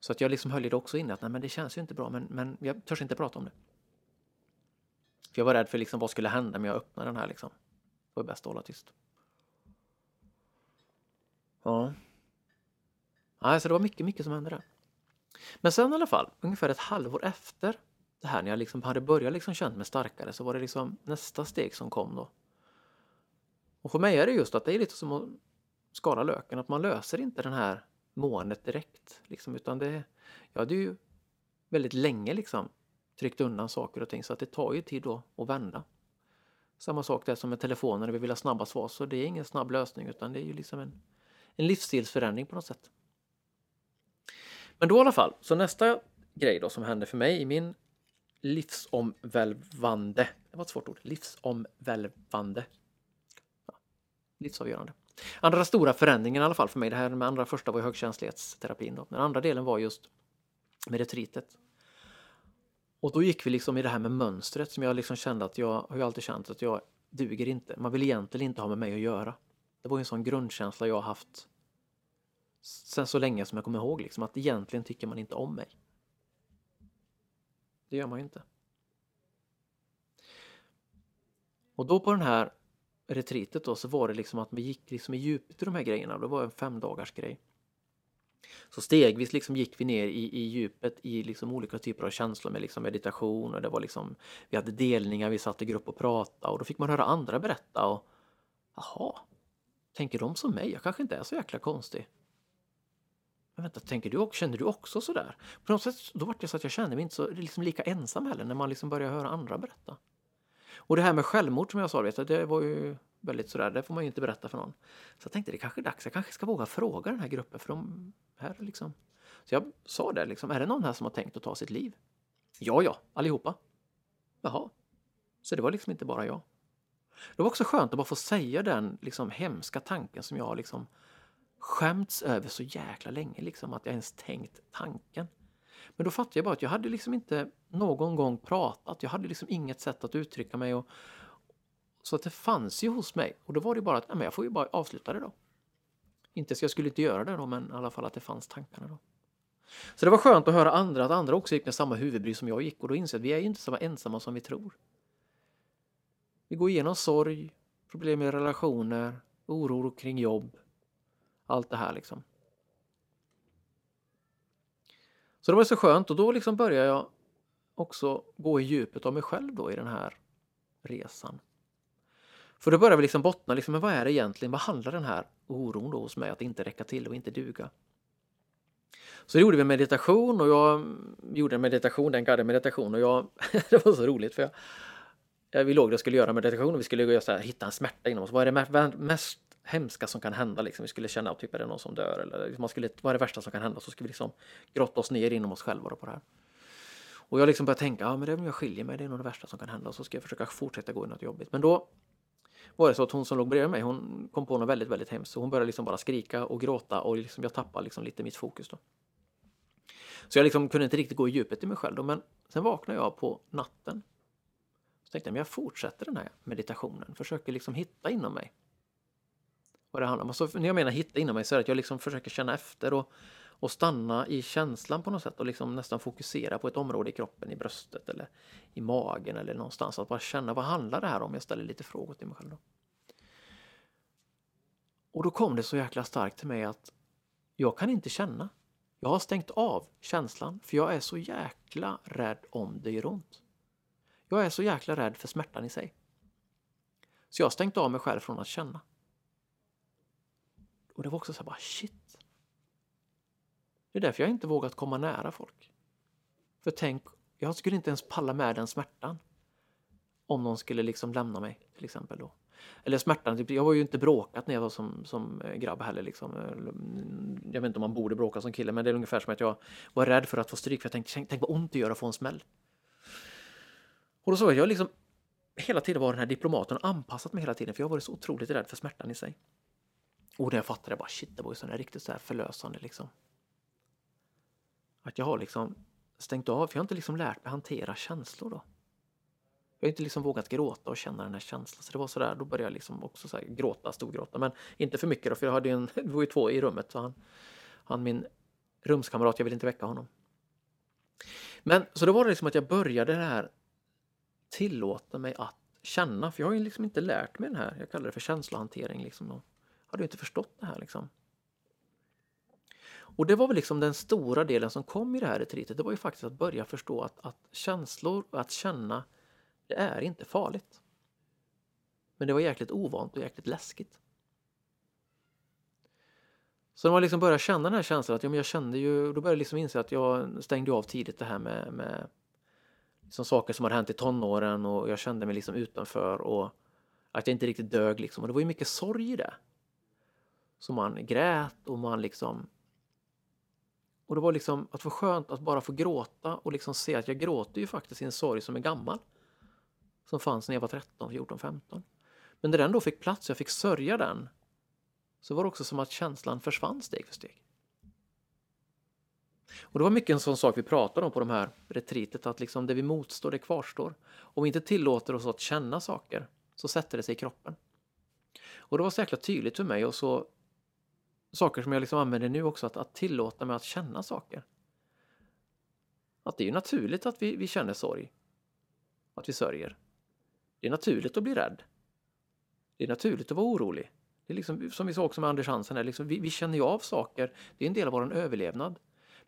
Så att jag liksom höll det också inne att nej men det känns ju inte bra men, men jag törs inte prata om det. För jag var rädd för liksom vad skulle hända om jag öppnade den här liksom. Det var bäst att hålla tyst. Ja. Ja, så det var mycket, mycket som hände där. Men sen i alla fall, ungefär ett halvår efter det här, när jag liksom hade börjat liksom känna mig starkare, så var det liksom nästa steg som kom då. Och för mig är det just att det är lite som att skala löken, att man löser inte den här måendet direkt. Liksom, utan det, jag hade ju väldigt länge liksom tryckt undan saker och ting så att det tar ju tid då att vända. Samma sak där som med telefonen, vi vill ha snabba svar, så det är ingen snabb lösning utan det är ju liksom en en livsstilsförändring på något sätt. Men då i alla fall, så nästa grej då som hände för mig i min livsomvälvande, det var ett svårt ord, livsomvälvande, livsavgörande. Andra stora förändringen i alla fall för mig, det här med andra första var ju högkänslighetsterapin då. Den andra delen var just med retritet. Och då gick vi liksom i det här med mönstret som jag liksom kände att jag har ju alltid känt att jag duger inte. Man vill egentligen inte ha med mig att göra. Det var en sån grundkänsla jag haft sen så länge som jag kommer ihåg, liksom, att egentligen tycker man inte om mig. Det gör man ju inte. Och då på den här retreatet då så var det liksom att vi gick liksom i djupet i de här grejerna. Det var en fem dagars grej. Så stegvis liksom gick vi ner i, i djupet i liksom olika typer av känslor med liksom meditation och det var liksom, vi hade delningar, vi satt i grupp och pratade och då fick man höra andra berätta och jaha, tänker de som mig? Jag kanske inte är så jäkla konstig. Men vänta, tänker du också, känner du också sådär? På något sätt då var det så att jag kände mig inte så liksom lika ensam heller när man liksom började höra andra berätta. Och det här med självmord som jag sa, vet, det var ju väldigt sådär, det får man ju inte berätta för någon. Så jag tänkte det kanske är dags, jag kanske ska våga fråga den här gruppen för de här liksom. Så jag sa det liksom, är det någon här som har tänkt att ta sitt liv? Ja, ja, allihopa. Jaha. Så det var liksom inte bara jag. Det var också skönt att bara få säga den liksom hemska tanken som jag liksom skämts över så jäkla länge, liksom att jag ens tänkt tanken. Men då fattade jag bara att jag hade liksom inte någon gång pratat, jag hade liksom inget sätt att uttrycka mig och, så att det fanns ju hos mig och då var det bara att nej, men jag får ju bara avsluta det då. Inte så jag skulle inte göra det då, men i alla fall att det fanns tankarna då. Så det var skönt att höra andra, att andra också gick med samma huvudbry som jag gick och då insåg jag att vi är ju inte så ensamma som vi tror. Vi går igenom sorg, problem med relationer, oro kring jobb, allt det här liksom. Så det var så skönt och då liksom började jag också gå i djupet av mig själv då i den här resan. För då börjar vi liksom bottna, liksom, men vad är det egentligen? Vad handlar den här oron då hos mig att inte räcka till och inte duga? Så gjorde vi meditation och jag gjorde en meditation, en guided meditation och jag, det var så roligt för jag, vi låg där och skulle göra meditation och vi skulle så här, hitta en smärta inom oss. Vad är det mest hemska som kan hända? Liksom? Vi skulle känna att typ är det någon som dör eller liksom, man skulle, vad är det värsta som kan hända? Så skulle vi liksom grotta oss ner inom oss själva på det här. Och jag liksom började tänka, ja men det är om jag skiljer mig, det är nog det värsta som kan hända. Och så ska jag försöka fortsätta gå i något jobbigt. Men då var det så att hon som låg bredvid mig, hon kom på något väldigt, väldigt hemskt. Så hon började liksom bara skrika och gråta och liksom jag tappade liksom lite mitt fokus då. Så jag liksom kunde inte riktigt gå i djupet i mig själv då, men sen vaknade jag på natten. Så tänkte jag, men jag fortsätter den här meditationen, försöker liksom hitta inom mig vad det handlar om. Så när jag menar hitta inom mig så är det att jag liksom försöker känna efter och, och stanna i känslan på något sätt och liksom nästan fokusera på ett område i kroppen, i bröstet eller i magen eller någonstans. Att bara känna vad handlar det här om? Jag ställer lite frågor till mig själv. Då. Och då kom det så jäkla starkt till mig att jag kan inte känna. Jag har stängt av känslan för jag är så jäkla rädd om det gör ont. Jag är så jäkla rädd för smärtan i sig. Så jag har stängt av mig själv från att känna. Och det var också så här bara shit. Det är därför jag inte vågat komma nära folk. För tänk, jag skulle inte ens palla med den smärtan. Om någon skulle liksom lämna mig till exempel då. Eller smärtan, typ, jag var ju inte bråkat när jag var som, som eh, grabb heller. Liksom. Jag vet inte om man borde bråka som kille, men det är ungefär som att jag var rädd för att få stryk. För jag tänkte, tänk, tänk vad ont det gör att få en smäll. Och då såg jag, jag liksom hela tiden var den här diplomaten och anpassat mig hela tiden, för jag var så otroligt rädd för smärtan i sig. Och när jag fattade bara shit, det var ju sån riktigt så här förlösande liksom. Att jag har liksom stängt av, för jag har inte liksom lärt mig hantera känslor då. Jag har inte liksom vågat gråta och känna den här känslan. Så det var sådär, då började jag liksom också så gråta, storgråta. Men inte för mycket då, för jag hade en, det var ju två i rummet. Så han, han min rumskamrat, jag ville inte väcka honom. Men så då var det liksom att jag började det här tillåta mig att känna, för jag har ju liksom inte lärt mig den här, jag kallar det för känslohantering liksom hade inte förstått det här liksom. Och det var väl liksom den stora delen som kom i det här retreatet. Det var ju faktiskt att börja förstå att, att känslor och att känna, det är inte farligt. Men det var jäkligt ovant och jäkligt läskigt. Så när man liksom började känna den här känslan, att ja, men jag kände ju, då började jag liksom inse att jag stängde av tidigt det här med, med liksom saker som hade hänt i tonåren och jag kände mig liksom utanför och att jag inte riktigt dög liksom. Och det var ju mycket sorg i det. Så man grät och man liksom... Och det var liksom att få skönt att bara få gråta och liksom se att jag gråter ju faktiskt i en sorg som är gammal. Som fanns när jag var 13, 14, 15. Men när den då fick plats och jag fick sörja den så var det också som att känslan försvann steg för steg. Och det var mycket en sån sak vi pratade om på de här retreatet, att liksom det vi motstår, det kvarstår. Om vi inte tillåter oss att känna saker så sätter det sig i kroppen. Och det var så jäkla tydligt för mig och så saker som jag liksom använder nu också, att, att tillåta mig att känna saker. Att det är naturligt att vi, vi känner sorg. Att vi sörjer. Det är naturligt att bli rädd. Det är naturligt att vara orolig. Det är liksom, som vi sa också med Anders Hansen, här, liksom, vi, vi känner ju av saker. Det är en del av vår överlevnad.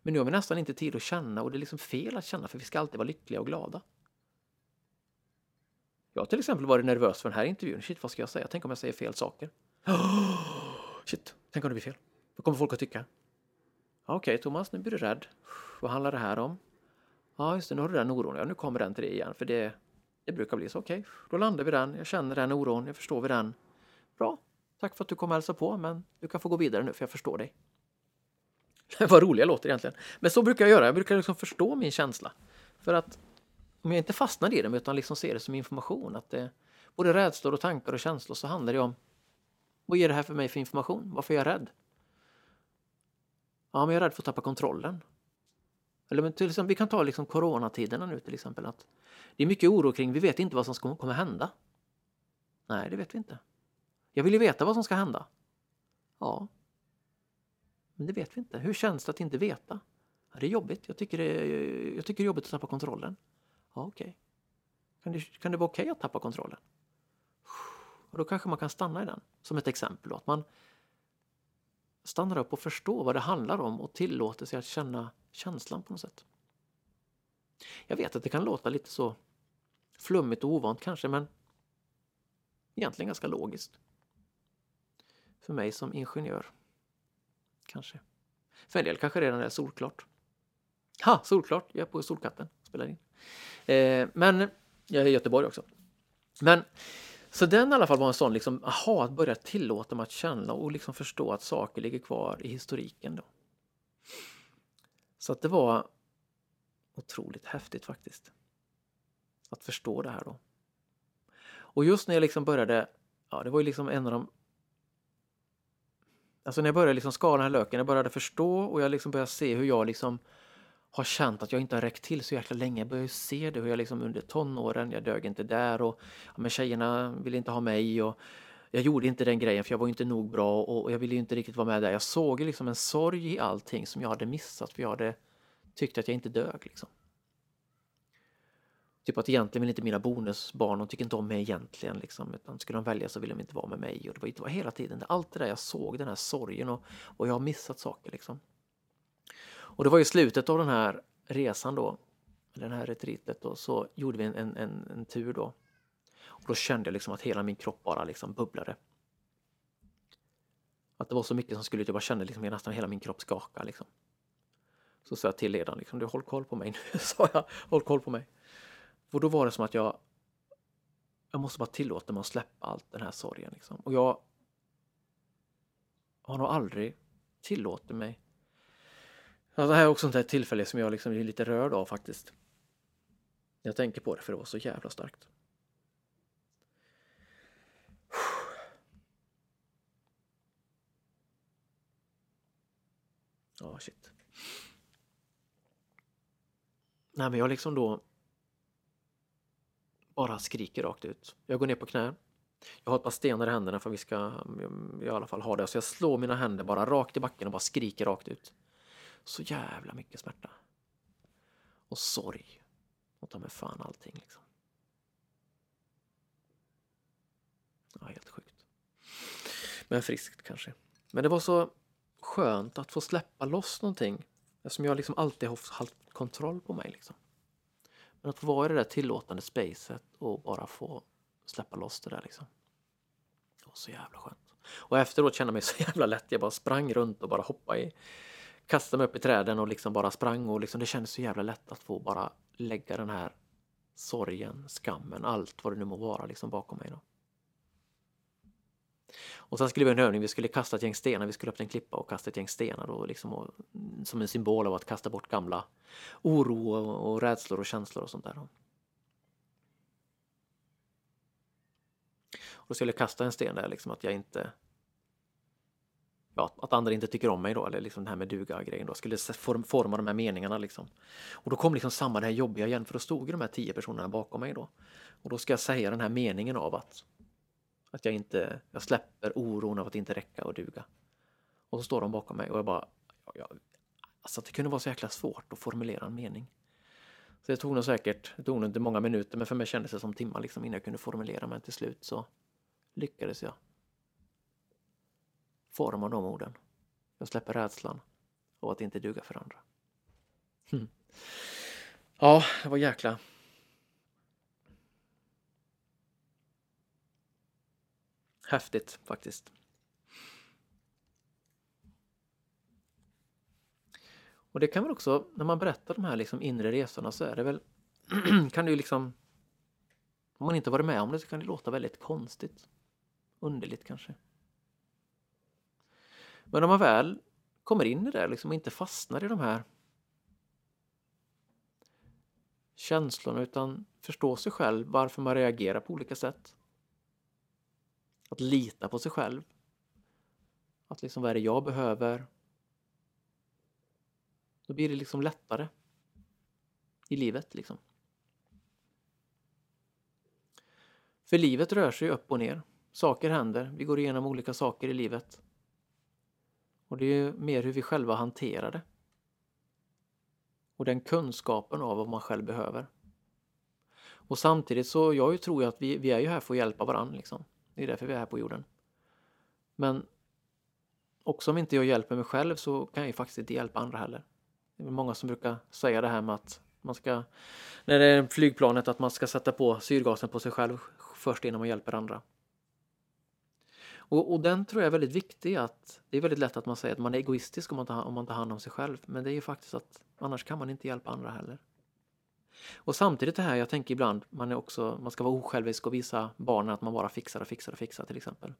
Men nu har vi nästan inte tid att känna och det är liksom fel att känna för vi ska alltid vara lyckliga och glada. Jag har till exempel varit nervös för den här intervjun. Shit, vad ska jag säga? Tänk om jag säger fel saker? Shit, tänk om det blir fel? Vad kommer folk att tycka? Okej, okay, Thomas, nu blir du rädd. Vad handlar det här om? Ja, just det, nu har du den oron. Ja, nu kommer den till dig igen, för det, det brukar bli så. Okej, okay, då landar vi den. Jag känner den oron, jag förstår vi den. Bra, tack för att du kom och hälsade på, men du kan få gå vidare nu, för jag förstår dig. Vad roliga låter egentligen. Men så brukar jag göra, jag brukar liksom förstå min känsla. För att om jag inte fastnar i den utan liksom ser det som information, att det både rädslor och tankar och känslor så handlar det om vad ger det här för mig för information? Varför är jag rädd? Ja, men jag är rädd för att tappa kontrollen. Eller men till exempel, vi kan ta liksom coronatiderna nu till exempel. Att det är mycket oro kring, vi vet inte vad som kommer hända. Nej, det vet vi inte. Jag vill ju veta vad som ska hända. Ja. Men det vet vi inte. Hur känns det att inte veta? Ja, det är jobbigt. Jag tycker det är, jag tycker det är jobbigt att tappa kontrollen. Ja, okej. Okay. Kan, det, kan det vara okej okay att tappa kontrollen? Och då kanske man kan stanna i den som ett exempel. Då, att man stannar upp och förstår vad det handlar om och tillåter sig att känna känslan på något sätt. Jag vet att det kan låta lite så flummigt och ovant kanske, men egentligen ganska logiskt. För mig som ingenjör. Kanske. För en del kanske redan är solklart. Ha, solklart! Jag är på Solkatten, spelar in. Eh, men jag är i Göteborg också. Men så den i alla fall var en sån liksom, aha, att börja tillåta mig att känna och liksom förstå att saker ligger kvar i historiken då. Så att det var otroligt häftigt faktiskt. Att förstå det här då. Och just när jag liksom började, ja det var ju liksom en av de Alltså när jag började liksom skala den här löken, jag började förstå och jag liksom började se hur jag liksom har känt att jag inte har räckt till så jäkla länge. Jag börjar se det hur jag liksom under tonåren, jag dög inte där och ja, men tjejerna ville inte ha mig och jag gjorde inte den grejen för jag var inte nog bra och jag ville inte riktigt vara med där. Jag såg liksom en sorg i allting som jag hade missat för jag hade tyckt att jag inte dög liksom. Typ att egentligen vill inte mina bonusbarn, de tycker inte om mig egentligen liksom, utan skulle de välja så vill de inte vara med mig och det var, det var hela tiden allt det där jag såg, den här sorgen och, och jag har missat saker liksom. Och det var i slutet av den här resan då, den här retreatet då, så gjorde vi en, en, en, en tur då. Och då kände jag liksom att hela min kropp bara liksom bubblade. Att det var så mycket som skulle ut, jag bara kände liksom nästan hela min kropp skaka liksom. Så sa jag till ledaren liksom, du håll koll på mig nu, sa jag, håll koll på mig. Och då var det som att jag jag måste bara tillåta mig att släppa allt den här sorgen liksom. Och jag har nog aldrig tillåtit mig Ja, det här är också ett tillfälle som jag liksom är lite rörd av faktiskt. Jag tänker på det för det var så jävla starkt. Ja, oh, shit. Nej, men jag liksom då bara skriker rakt ut. Jag går ner på knä. Jag har ett par stenar i händerna för vi ska mm, i alla fall ha det. Så jag slår mina händer bara rakt i backen och bara skriker rakt ut. Så jävla mycket smärta. Och sorg. Och ta med fan allting liksom. Ja, helt sjukt. Men friskt kanske. Men det var så skönt att få släppa loss någonting. Eftersom jag liksom alltid har haft kontroll på mig. Liksom. Men att få vara i det där tillåtande spacet och bara få släppa loss det där liksom. Det var så jävla skönt. Och efteråt kände jag mig så jävla lätt. Jag bara sprang runt och bara hoppade i kastade mig upp i träden och liksom bara sprang och liksom, det kändes så jävla lätt att få bara lägga den här sorgen, skammen, allt vad det nu må vara liksom bakom mig. Då. Och sen skulle vi ha en övning, vi skulle kasta ett gäng stenar, vi skulle öppna en klippa och kasta ett gäng stenar då, liksom och, som en symbol av att kasta bort gamla oro och, och rädslor och känslor och sånt där. Då. Och då skulle jag kasta en sten där, liksom att jag inte ja, att andra inte tycker om mig då, eller liksom det här med duga-grejen då, skulle forma de här meningarna liksom. Och då kom liksom samma det här jobbiga igen, för då stod ju de här tio personerna bakom mig då. Och då ska jag säga den här meningen av att, att jag inte, jag släpper oron av att inte räcka och duga. Och så står de bakom mig och jag bara, ja, alltså det kunde vara så jäkla svårt att formulera en mening. Så det tog nog säkert, det tog nog inte många minuter, men för mig kändes det som timmar liksom innan jag kunde formulera, men till slut så lyckades jag forma de orden. Jag släpper rädslan av att inte duga för andra. Mm. Ja, det var jäkla... Häftigt faktiskt. Och det kan väl också, när man berättar de här liksom inre resorna så är det väl, kan det ju liksom, om man inte varit med om det så kan det låta väldigt konstigt. Underligt kanske. Men om man väl kommer in i det liksom och inte fastnar i de här känslorna utan förstår sig själv, varför man reagerar på olika sätt. Att lita på sig själv. Att liksom, vad är det jag behöver? Då blir det liksom lättare i livet liksom. För livet rör sig upp och ner. Saker händer. Vi går igenom olika saker i livet. Och det är mer hur vi själva hanterar det. Och den kunskapen av vad man själv behöver. Och samtidigt så, jag tror ju att vi, vi är ju här för att hjälpa varandra liksom. Det är därför vi är här på jorden. Men också om inte jag hjälper mig själv så kan jag ju faktiskt inte hjälpa andra heller. Det är många som brukar säga det här med att man ska, när det är flygplanet, att man ska sätta på syrgasen på sig själv först innan man hjälper andra. Och, och, den tror jag är väldigt viktig. att Det är väldigt lätt att man säger att man är egoistisk om man, tar, om man tar hand om sig själv. Men det är ju faktiskt att annars kan man inte hjälpa andra heller. Och samtidigt det här, jag tänker ibland, man, är också, man ska vara osjälvisk och visa barnen att man bara fixar och fixar och fixar till exempel.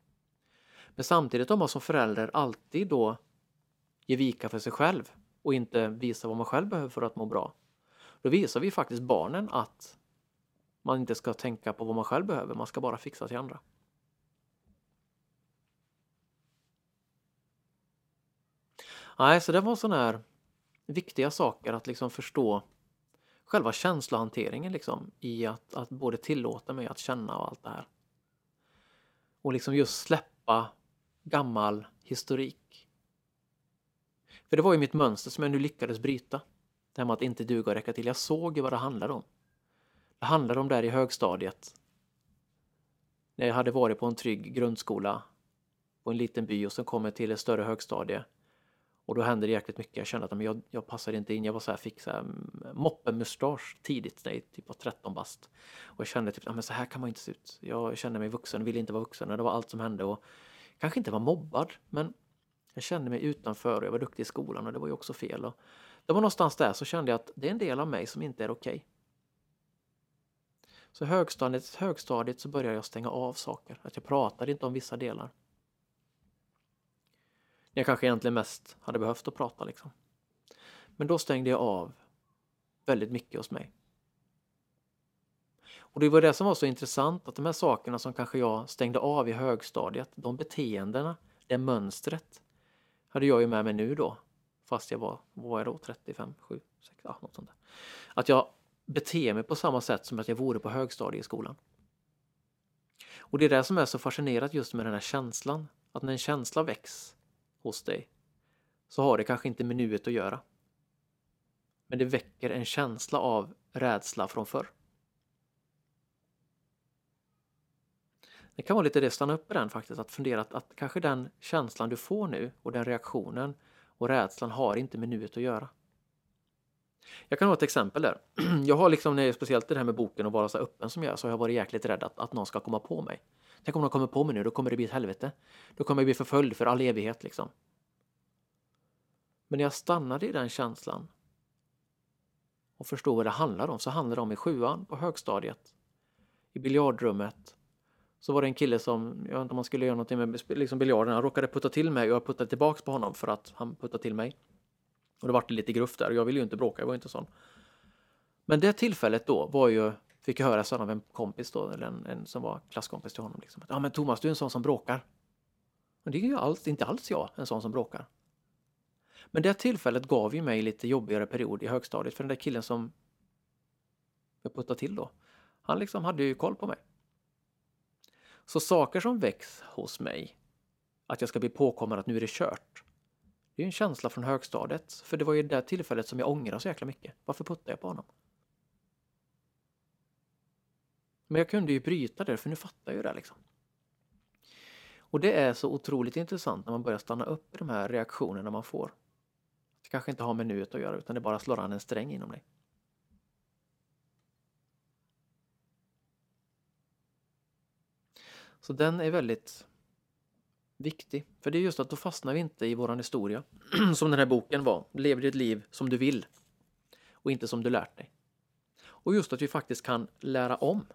Men samtidigt om man som förälder alltid då ger vika för sig själv och inte visar vad man själv behöver för att må bra. Då visar vi faktiskt barnen att man inte ska tänka på vad man själv behöver, man ska bara fixa till andra. Nej, så det var sådana här viktiga saker att liksom förstå själva känslohanteringen liksom i att, att både tillåta mig att känna och allt det här. Och liksom just släppa gammal historik. För det var ju mitt mönster som jag nu lyckades bryta. Det här med att inte duga och räcka till. Jag såg ju vad det handlade om. Det handlade om där i högstadiet. När jag hade varit på en trygg grundskola på en liten by och sen kom jag till ett större högstadie och då hände det jäkligt mycket. Jag kände att jag, jag passade inte in. Jag var så här, fick så här mm, moppemustasch tidigt, när jag typ var 13 bast. Och jag kände typ, att så här kan man inte se ut. Jag kände mig vuxen, ville inte vara vuxen. Och det var allt som hände. Och kanske inte var mobbad, men jag kände mig utanför och jag var duktig i skolan och det var ju också fel. Och det var någonstans där så kände jag att det är en del av mig som inte är okej. Okay. Så högstadiet, högstadiet så började jag stänga av saker. Att jag pratade inte om vissa delar jag kanske egentligen mest hade behövt att prata liksom. Men då stängde jag av väldigt mycket hos mig. Och det var det som var så intressant, att de här sakerna som kanske jag stängde av i högstadiet, de beteendena, det mönstret, hade jag ju med mig nu då. Fast jag var, vad var jag då, 35, 7, 6, ja, något sånt där. Att jag beter mig på samma sätt som att jag vore på högstadieskolan. Och det är det som är så fascinerande just med den här känslan. Att när en känsla väcks hos dig så har det kanske inte med nuet att göra. Men det väcker en känsla av rädsla från förr. Det kan vara lite det, stanna upp i den faktiskt, att fundera att, att kanske den känslan du får nu och den reaktionen och rädslan har inte med nuet att göra. Jag kan ha ett exempel där. Jag har liksom, när speciellt det här med boken och vara så öppen som jag är, så har jag varit jäkligt rädd att, att någon ska komma på mig. Tänk om någon kommer på mig nu, då kommer det bli ett helvete. Då kommer jag bli förföljd för all evighet liksom. Men när jag stannade i den känslan och förstod vad det handlar om, så handlar det om i sjuan på högstadiet. I biljardrummet. Så var det en kille som, jag vet inte om man skulle göra någonting med liksom biljarden, han råkade putta till mig och jag puttade tillbaks på honom för att han puttade till mig. Och det vart lite gruff där och jag ville ju inte bråka, jag var inte sån. Men det tillfället då var ju Fick jag höra sen av en kompis då, eller en, en som var klasskompis till honom. Liksom, ja men Thomas, du är en sån som bråkar. Men det är ju alls, inte alls jag, en sån som bråkar. Men det tillfället gav ju mig lite jobbigare period i högstadiet för den där killen som jag puttade till då. Han liksom hade ju koll på mig. Så saker som väcks hos mig, att jag ska bli påkommen att nu är det kört. Det är en känsla från högstadiet, för det var ju det tillfället som jag ångrar så jäkla mycket. Varför puttade jag på honom? Men jag kunde ju bryta det, för nu fattar jag ju det liksom. Och det är så otroligt intressant när man börjar stanna upp i de här reaktionerna man får. Det kanske inte har med nuet att göra utan det bara slår an en sträng inom dig. Så den är väldigt viktig. För det är just att då fastnar vi inte i våran historia. som den här boken var. Lev ditt liv som du vill. Och inte som du lärt dig. Och just att vi faktiskt kan lära om.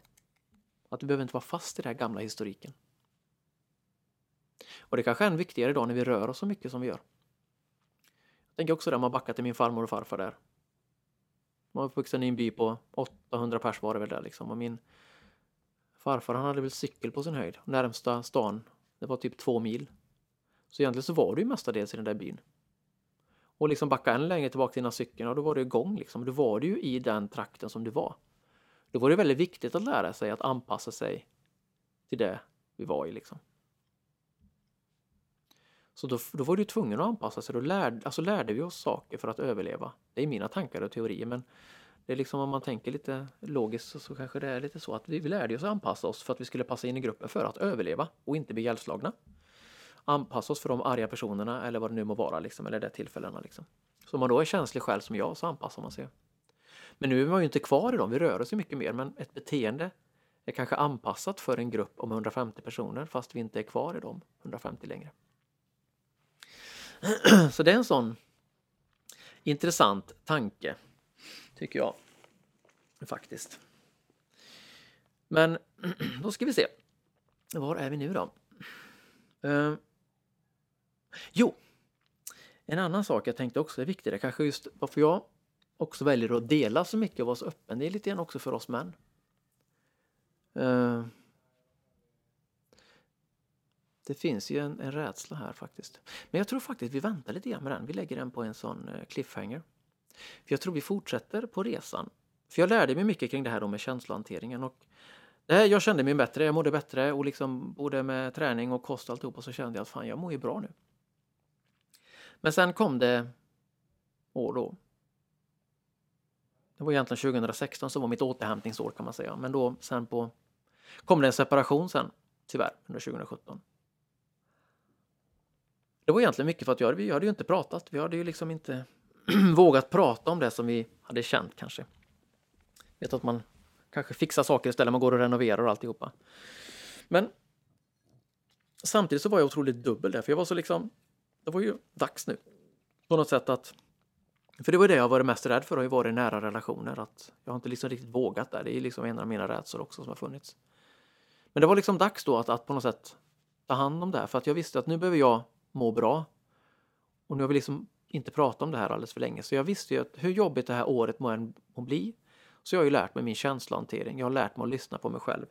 Att vi behöver inte vara fast i den här gamla historiken. Och det kanske är än viktigare idag när vi rör oss så mycket som vi gör. Jag tänker också det om man backar till min farmor och farfar där. Man var uppvuxen i en by på 800 pers var det väl där liksom. Och min farfar han hade väl cykel på sin höjd. Närmsta stan, det var typ två mil. Så egentligen så var du ju mestadels i den där byn. Och liksom backa än längre tillbaka till innan cykeln, och då var du igång liksom. Då var du ju i den trakten som du var. Då var det väldigt viktigt att lära sig att anpassa sig till det vi var i liksom. Så då, då var du tvungen att anpassa sig. Då lärde, alltså lärde vi oss saker för att överleva. Det är mina tankar och teorier men det är liksom om man tänker lite logiskt så, så kanske det är lite så att vi, lärde oss att anpassa oss för att vi skulle passa in i gruppen för att överleva och inte bli ihjälslagna. Anpassa oss för de arga personerna eller vad det nu må vara liksom, eller de tillfällena liksom. Så om man då är känslig själv som jag så anpassar man sig. Men nu är man ju inte kvar i dem, vi rör oss ju mycket mer men ett beteende är kanske anpassat för en grupp om 150 personer fast vi inte är kvar i dem 150 längre. Så det är en sån intressant tanke, tycker jag faktiskt. Men då ska vi se. Var är vi nu då? Uh, jo, en annan sak jag tänkte också är viktig, det kanske just varför jag också väljer att dela så mycket och vara så öppen, det är lite grann också för oss män. Uh, det finns ju en, en rädsla här faktiskt. Men jag tror faktiskt vi väntar lite grann med den. Vi lägger den på en sån eh, cliffhanger. För jag tror vi fortsätter på resan. För jag lärde mig mycket kring det här då med känslohanteringen. Och det här, jag kände mig bättre, jag mådde bättre och liksom både med träning och kost och alltihopa så kände jag att fan jag mår ju bra nu. Men sen kom det år då. Det var egentligen 2016 som var mitt återhämtningsår kan man säga. Men då sen på kom det en separation sen tyvärr under 2017. Det var egentligen mycket för att jag, vi hade ju inte pratat. Vi hade ju liksom inte vågat prata om det som vi hade känt kanske. Vet att man kanske fixar saker istället, man går och renoverar och alltihopa. Men samtidigt så var jag otroligt dubbel där, för jag var så liksom, det var ju dags nu. På något sätt att, för det var det jag varit mest rädd för, har ju varit nära relationer, att jag har inte liksom riktigt vågat där. Det är liksom en av mina rädslor också som har funnits. Men det var liksom dags då att, att på något sätt ta hand om det här, för att jag visste att nu behöver jag må bra. Och nu har vi liksom inte prata om det här alldeles för länge, så jag visste ju att hur jobbigt det här året må än må bli, så jag har ju lärt mig min känslohantering. Jag har lärt mig att lyssna på mig själv.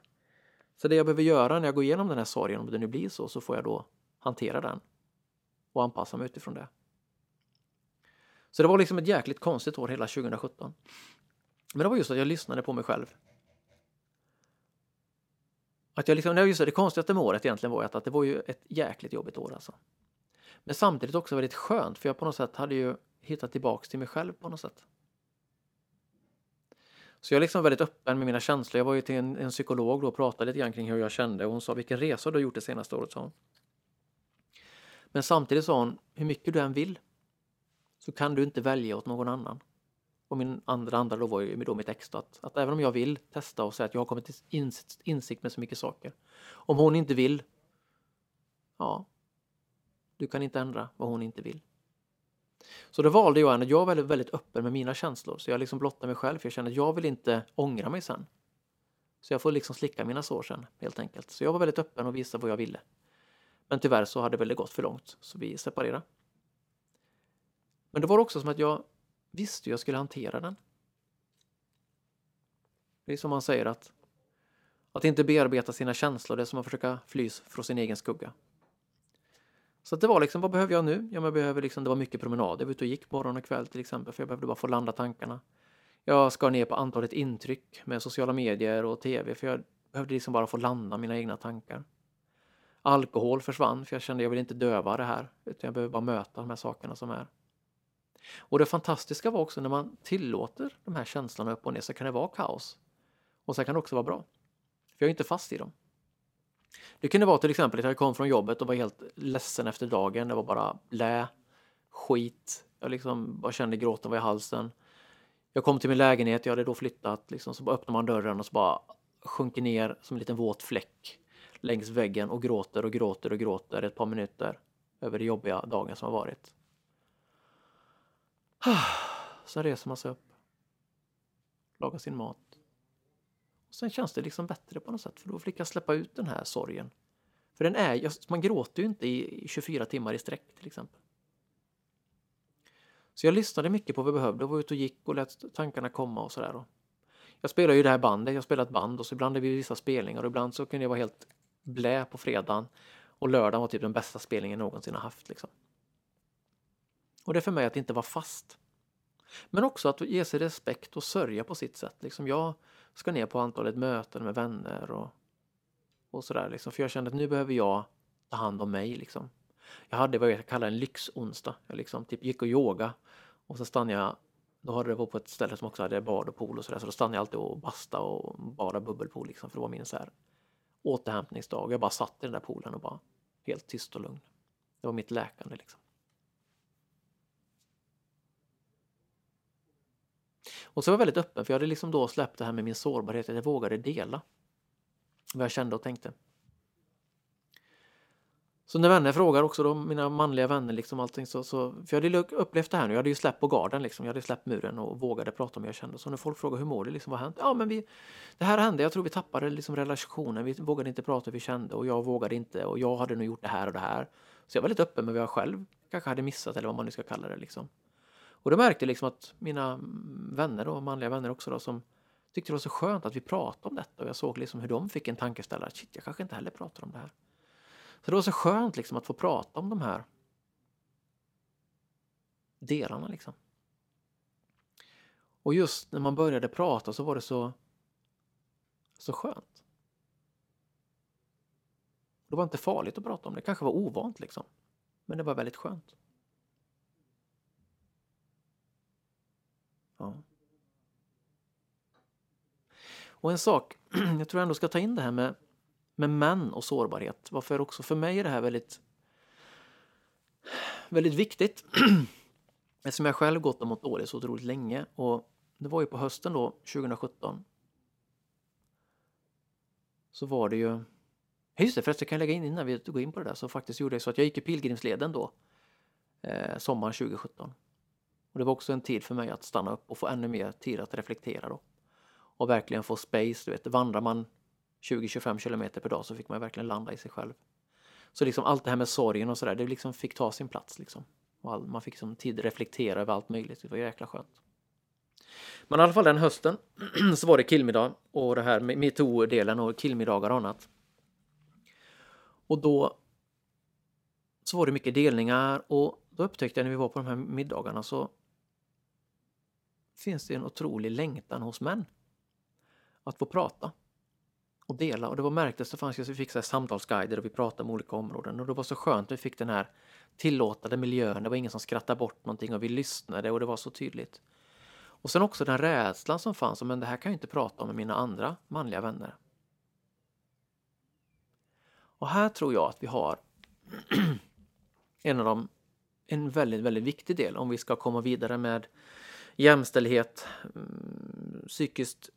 Så det jag behöver göra när jag går igenom den här sorgen, om det nu blir så, så får jag då hantera den och anpassa mig utifrån det. Så det var liksom ett jäkligt konstigt år hela 2017. Men det var just att jag lyssnade på mig själv. Att jag liksom, just det, det konstigaste med året egentligen var att det var ju ett jäkligt jobbigt år alltså. Men samtidigt också väldigt skönt för jag på något sätt hade ju hittat tillbaks till mig själv på något sätt. Så jag är liksom väldigt öppen med mina känslor. Jag var ju till en, en psykolog då och pratade lite grann kring hur jag kände och hon sa vilken resa du har gjort det senaste året, sa hon. Men samtidigt sa hon, hur mycket du än vill så kan du inte välja åt någon annan. Och min andra andra då var ju då mitt ex att, att även om jag vill testa och säga att jag har kommit till insikt, insikt med så mycket saker. Om hon inte vill, ja, du kan inte ändra vad hon inte vill. Så då valde jag henne. jag var väldigt, väldigt öppen med mina känslor. Så jag liksom blottade mig själv för jag kände att jag vill inte ångra mig sen. Så jag får liksom slicka mina sår sen helt enkelt. Så jag var väldigt öppen och visade vad jag ville. Men tyvärr så hade det väl gått för långt så vi separerade. Men det var också som att jag visste hur jag skulle hantera den. Det är som man säger att att inte bearbeta sina känslor, det är som att försöka fly från sin egen skugga. Så det var liksom, vad behöver jag nu? Ja, jag behöver liksom, det var mycket promenader. Jag var ute och gick morgon och kväll till exempel, för jag behövde bara få landa tankarna. Jag skar ner på antalet intryck med sociala medier och tv, för jag behövde liksom bara få landa mina egna tankar. Alkohol försvann, för jag kände att jag vill inte döva det här, utan jag behöver bara möta de här sakerna som är. Och det fantastiska var också när man tillåter de här känslorna upp och ner så kan det vara kaos. Och så kan det också vara bra. För jag är inte fast i dem. Det kunde vara till exempel att jag kom från jobbet och var helt ledsen efter dagen. Det var bara lä, skit. Jag liksom bara kände gråten var i halsen. Jag kom till min lägenhet, jag hade då flyttat, liksom, så bara öppnar man dörren och så bara sjunker ner som en liten våt fläck längs väggen och gråter och gråter och gråter ett par minuter över det jobbiga dagen som har varit. Sen reser man sig upp, lagar sin mat. Och sen känns det liksom bättre på något sätt för då fick jag släppa ut den här sorgen. För den är, man gråter ju inte i 24 timmar i sträck till exempel. Så jag lyssnade mycket på vad jag behövde och var ute och gick och lät tankarna komma och sådär. Jag spelar ju det här bandet, jag spelar ett band och så ibland är det vissa spelningar och ibland så kunde jag vara helt blä på fredagen och lördagen var typ den bästa spelningen jag någonsin har haft. Liksom. Och det är för mig att inte vara fast. Men också att ge sig respekt och sörja på sitt sätt. Liksom jag ska ner på antalet möten med vänner och, och sådär. Liksom. För jag kände att nu behöver jag ta hand om mig. Liksom. Jag hade vad jag kallar en lyxonsdag. Jag liksom typ gick och yoga och så stannade jag då hade det varit på ett ställe som också hade bad och pool och sådär så då stannade jag alltid och basta och bara bubbelpool liksom för det var min så här återhämtningsdag. Jag bara satt i den där poolen och bara helt tyst och lugn. Det var mitt läkande liksom. Och så var jag väldigt öppen för jag hade liksom då släppt det här med min sårbarhet, att jag vågade dela vad jag kände och tänkte. Så när vänner frågar också då, mina manliga vänner liksom allting så, så för jag hade upplevt det här nu, jag hade ju släppt på garden liksom, jag hade släppt muren och vågade prata om hur jag kände. Så när folk frågar hur mår du, liksom vad har hänt? Ja men vi, det här hände, jag tror vi tappade liksom relationen, vi vågade inte prata hur vi kände och jag vågade inte och jag hade nog gjort det här och det här. Så jag var lite öppen med vad jag själv kanske hade missat eller vad man nu ska kalla det liksom. Och då märkte jag liksom att mina vänner då, manliga vänner också då som tyckte det var så skönt att vi pratade om detta och jag såg liksom hur de fick en tankeställare. Shit, jag kanske inte heller pratar om det här. Så det var så skönt liksom att få prata om de här delarna liksom. Och just när man började prata så var det så, så skönt. Det var inte farligt att prata om det, det kanske var ovant liksom. Men det var väldigt skönt. Ja. Och en sak, jag tror jag ändå ska ta in det här med, med män och sårbarhet. Varför också för mig är det här väldigt, väldigt viktigt. Eftersom jag själv gått och mått dåligt så otroligt länge. Och det var ju på hösten då, 2017. Så var det ju... Just det, förresten kan jag lägga in innan vi går in på det där. Så faktiskt gjorde jag så att jag gick i pilgrimsleden då. Eh, sommaren 2017. Och det var också en tid för mig att stanna upp och få ännu mer tid att reflektera då. Och verkligen få space, du vet, vandrar man 20-25 kilometer per dag så fick man verkligen landa i sig själv. Så liksom allt det här med sorgen och sådär, det liksom fick ta sin plats liksom. Och all, man fick liksom tid att reflektera över allt möjligt, det var jäkla skönt. Men i alla fall den hösten så var det killmiddag och det här metoo-delen och killmiddagar och annat. Och då så var det mycket delningar och då upptäckte jag när vi var på de här middagarna så finns det en otrolig längtan hos män. Att få prata och dela. Och det var märktes, så fanns ju, vi fick så samtalsguider och vi pratade om olika områden. Och det var så skönt, vi fick den här tillåtande miljön. Det var ingen som skrattade bort någonting och vi lyssnade och det var så tydligt. Och sen också den rädslan som fanns, men det här kan jag inte prata om med mina andra manliga vänner. Och här tror jag att vi har en av de en väldigt, väldigt viktig del om vi ska komma vidare med jämställdhet, mm, psykiskt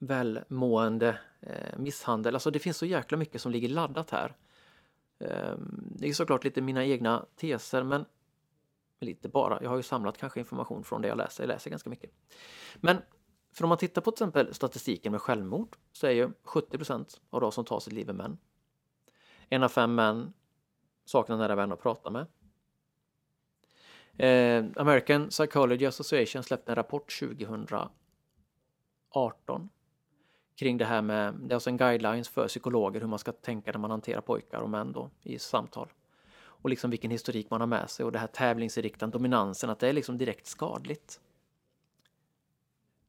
välmående, eh, misshandel. Alltså det finns så jäkla mycket som ligger laddat här. Eh, det är såklart lite mina egna teser men lite bara. Jag har ju samlat kanske information från det jag läser. Jag läser ganska mycket. Men för om man tittar på till exempel statistiken med självmord så är ju 70% av de som tar sitt liv är män. En av fem män saknar nära vän att prata med. Eh, American Psychology Association släppte en rapport 2018 kring det här med, det är alltså en guidelines för psykologer hur man ska tänka när man hanterar pojkar och män då i samtal. Och liksom vilken historik man har med sig och det här tävlingsinriktade dominansen, att det är liksom direkt skadligt.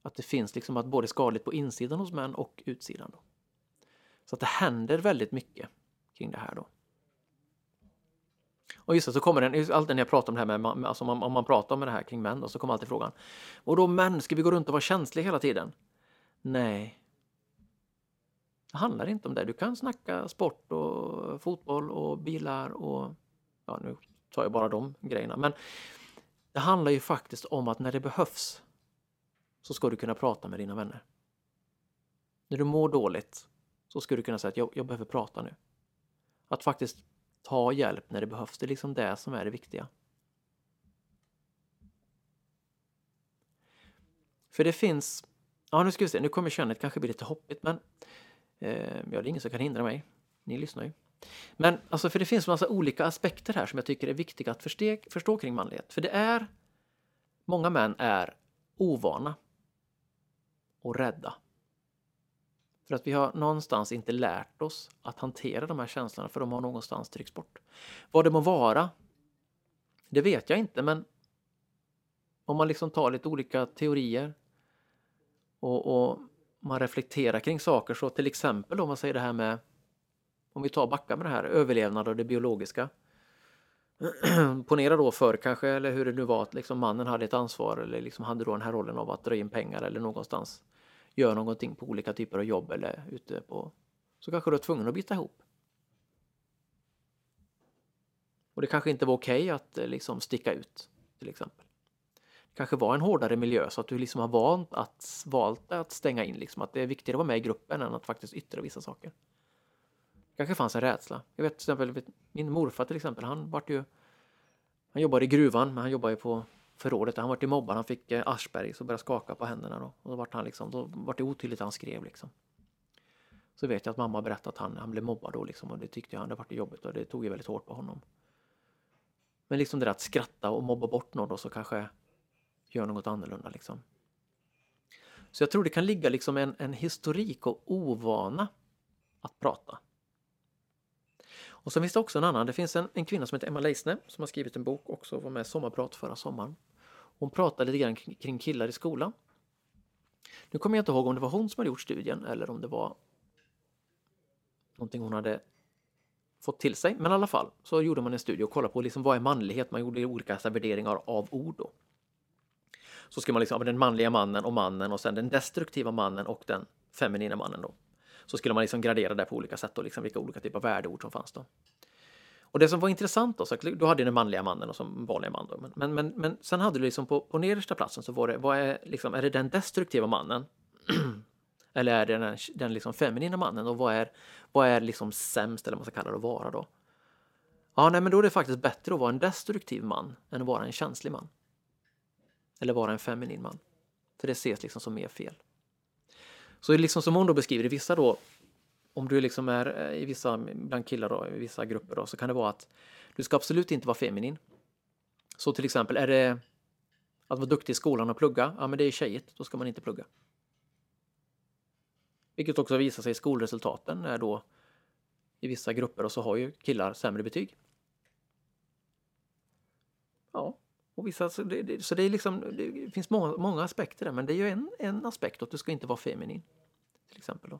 Att det finns liksom att både skadligt på insidan hos män och utsidan. Då. Så att det händer väldigt mycket kring det här då. Och just det, så kommer den, alltid när jag pratar om det här med, alltså om, om man pratar om det här kring män då, så kommer alltid frågan. Och då män, ska vi gå runt och vara känsliga hela tiden? Nej. Det handlar inte om det. Du kan snacka sport och fotboll och bilar och ja, nu tar jag bara de grejerna. Men det handlar ju faktiskt om att när det behövs så ska du kunna prata med dina vänner. När du mår dåligt så ska du kunna säga att jag, jag behöver prata nu. Att faktiskt ta hjälp när det behövs. Det är liksom det som är det viktiga. För det finns, ja nu ska vi se, nu kommer könet kanske bli lite hoppigt men eh, ja, det är ingen som kan hindra mig. Ni lyssnar ju. Men alltså för det finns massa olika aspekter här som jag tycker är viktiga att förstå, förstå kring manlighet. För det är, många män är ovana och rädda. För att vi har någonstans inte lärt oss att hantera de här känslorna för de har någonstans tryckts bort. Vad det må vara, det vet jag inte men om man liksom tar lite olika teorier och, och man reflekterar kring saker så till exempel om man säger det här med om vi tar backa med det här överlevnad och det biologiska. Ponera då förr kanske, eller hur det nu var, att liksom mannen hade ett ansvar eller liksom hade då den här rollen av att dra in pengar eller någonstans göra någonting på olika typer av jobb eller ute på... Så kanske du är tvungen att bita ihop. Och det kanske inte var okej okay att eh, liksom sticka ut till exempel. Kanske var en hårdare miljö så att du liksom har valt att, valt att stänga in liksom att det är viktigare att vara med i gruppen än att faktiskt yttra vissa saker. Det kanske fanns en rädsla. Jag vet till exempel min morfar till exempel, han vart ju han jobbade i gruvan men han jobbade ju på förrådet. Han vart ju mobbad, han fick eh, Aschberg så började skaka på händerna då. Och då vart han liksom, då vart det otydligt han skrev liksom. Så vet jag att mamma berättade att han, han blev mobbad då liksom och det tyckte han, det vart jobbigt och det tog ju väldigt hårt på honom. Men liksom det där att skratta och mobba bort någon då så kanske gör något annorlunda liksom. Så jag tror det kan ligga liksom en, en historik och ovana att prata. Och så finns det också en annan, det finns en, en kvinna som heter Emma Leisner som har skrivit en bok också och var med i Sommarprat förra sommaren. Hon pratar lite grann kring killar i skolan. Nu kommer jag inte ihåg om det var hon som hade gjort studien eller om det var någonting hon hade fått till sig. Men i alla fall så gjorde man en studie och kollade på liksom vad är manlighet. Man gjorde olika värderingar av ord. Då. Så ska man liksom, den manliga mannen och mannen och sen den destruktiva mannen och den feminina mannen. Då. Så skulle man liksom gradera det på olika sätt och liksom vilka olika typer av värdeord som fanns då. Och det som var intressant då, så då hade den manliga mannen och som vanliga man då. Men, men, men, men sen hade du liksom på, på nedersta platsen så var det, vad är, liksom, är det den destruktiva mannen? eller är det den, den liksom feminina mannen? Och vad är, vad är liksom sämst, eller vad man ska kalla det, att vara då? Ja, nej, men då är det faktiskt bättre att vara en destruktiv man än att vara en känslig man. Eller vara en feminin man. För det ses liksom som mer fel. Så liksom som hon då beskriver, i vissa då, om du liksom är eh, i vissa, bland killar då, i vissa grupper då, så kan det vara att du ska absolut inte vara feminin. Så till exempel är det att vara duktig i skolan och plugga, ja men det är tjejigt, då ska man inte plugga. Vilket också visar sig i skolresultaten är då i vissa grupper och så har ju killar sämre betyg. Ja, och vissa, så det, så det, är liksom, det finns många, många aspekter där men det är ju en, en aspekt att du ska inte vara feminin. Till exempel då.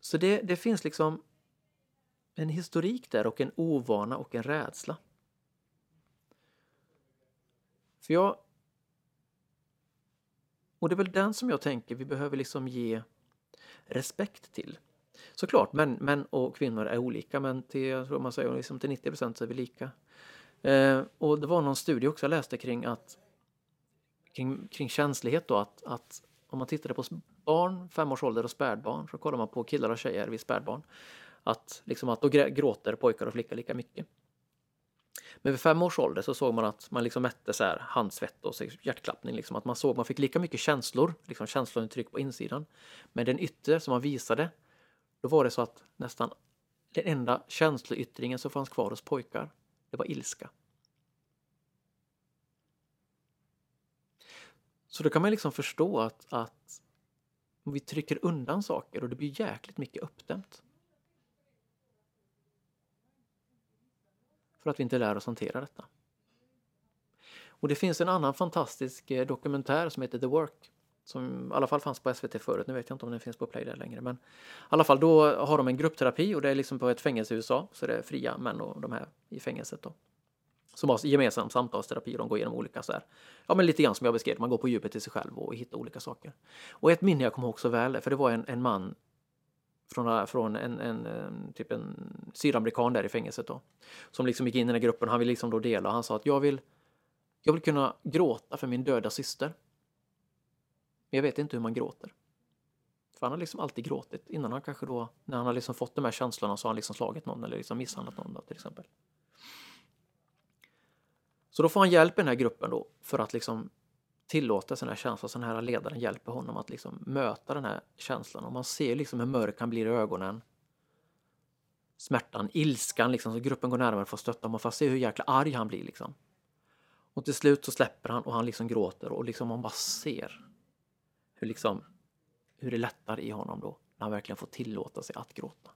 Så det, det finns liksom en historik där och en ovana och en rädsla. För jag... Och det är väl den som jag tänker vi behöver liksom ge respekt till. Såklart, män, män och kvinnor är olika men till, jag tror man säger, liksom till 90 procent är vi lika. Eh, och det var någon studie också jag läste kring att kring, kring känslighet då att, att om man tittade på barn, fem års ålder och spädbarn, så kollar man på killar och tjejer vid spädbarn. Att, liksom att då gråter pojkar och flickor lika mycket. Men vid fem års ålder så såg man att man liksom mätte så här handsvett och hjärtklappning. Liksom, att man såg man fick lika mycket känslor, liksom känslouttryck på insidan. Men den yttre som man visade, då var det så att nästan den enda känsloyttringen som fanns kvar hos pojkar, det var ilska. Så då kan man liksom förstå att, att vi trycker undan saker och det blir jäkligt mycket uppdämt. För att vi inte lär oss hantera detta. Och det finns en annan fantastisk eh, dokumentär som heter The Work. Som i alla fall fanns på SVT förut, nu vet jag inte om den finns på Play där längre. Men i alla fall då har de en gruppterapi och det är liksom på ett fängelse i USA. Så det är fria män och de här i fängelset då. som har gemensam samtalsterapi. De går igenom olika så här, ja men lite grann som jag beskrev, man går på djupet i sig själv och hittar olika saker. Och ett minne jag kommer ihåg så väl, för det var en, en man från, från en, en, en, typ en sydamerikan där i fängelset då. Som liksom gick in i den här gruppen, han ville liksom då dela. Han sa att jag vill, jag vill kunna gråta för min döda syster. Men jag vet inte hur man gråter. För han har liksom alltid gråtit. Innan han kanske då, när han har liksom fått de här känslorna så har han liksom slagit någon eller liksom misshandlat någon då, till exempel. Så då får han hjälp i den här gruppen då för att liksom tillåta sina känslor. Så den här ledaren hjälper honom att liksom möta den här känslan. Och man ser liksom hur mörk han blir i ögonen. Smärtan, ilskan liksom. Så gruppen går närmare för att stötta honom. Man får se hur jäkla arg han blir liksom. Och till slut så släpper han och han liksom gråter och liksom man bara ser hur liksom hur det lättar i honom då när han verkligen får tillåta sig att gråta.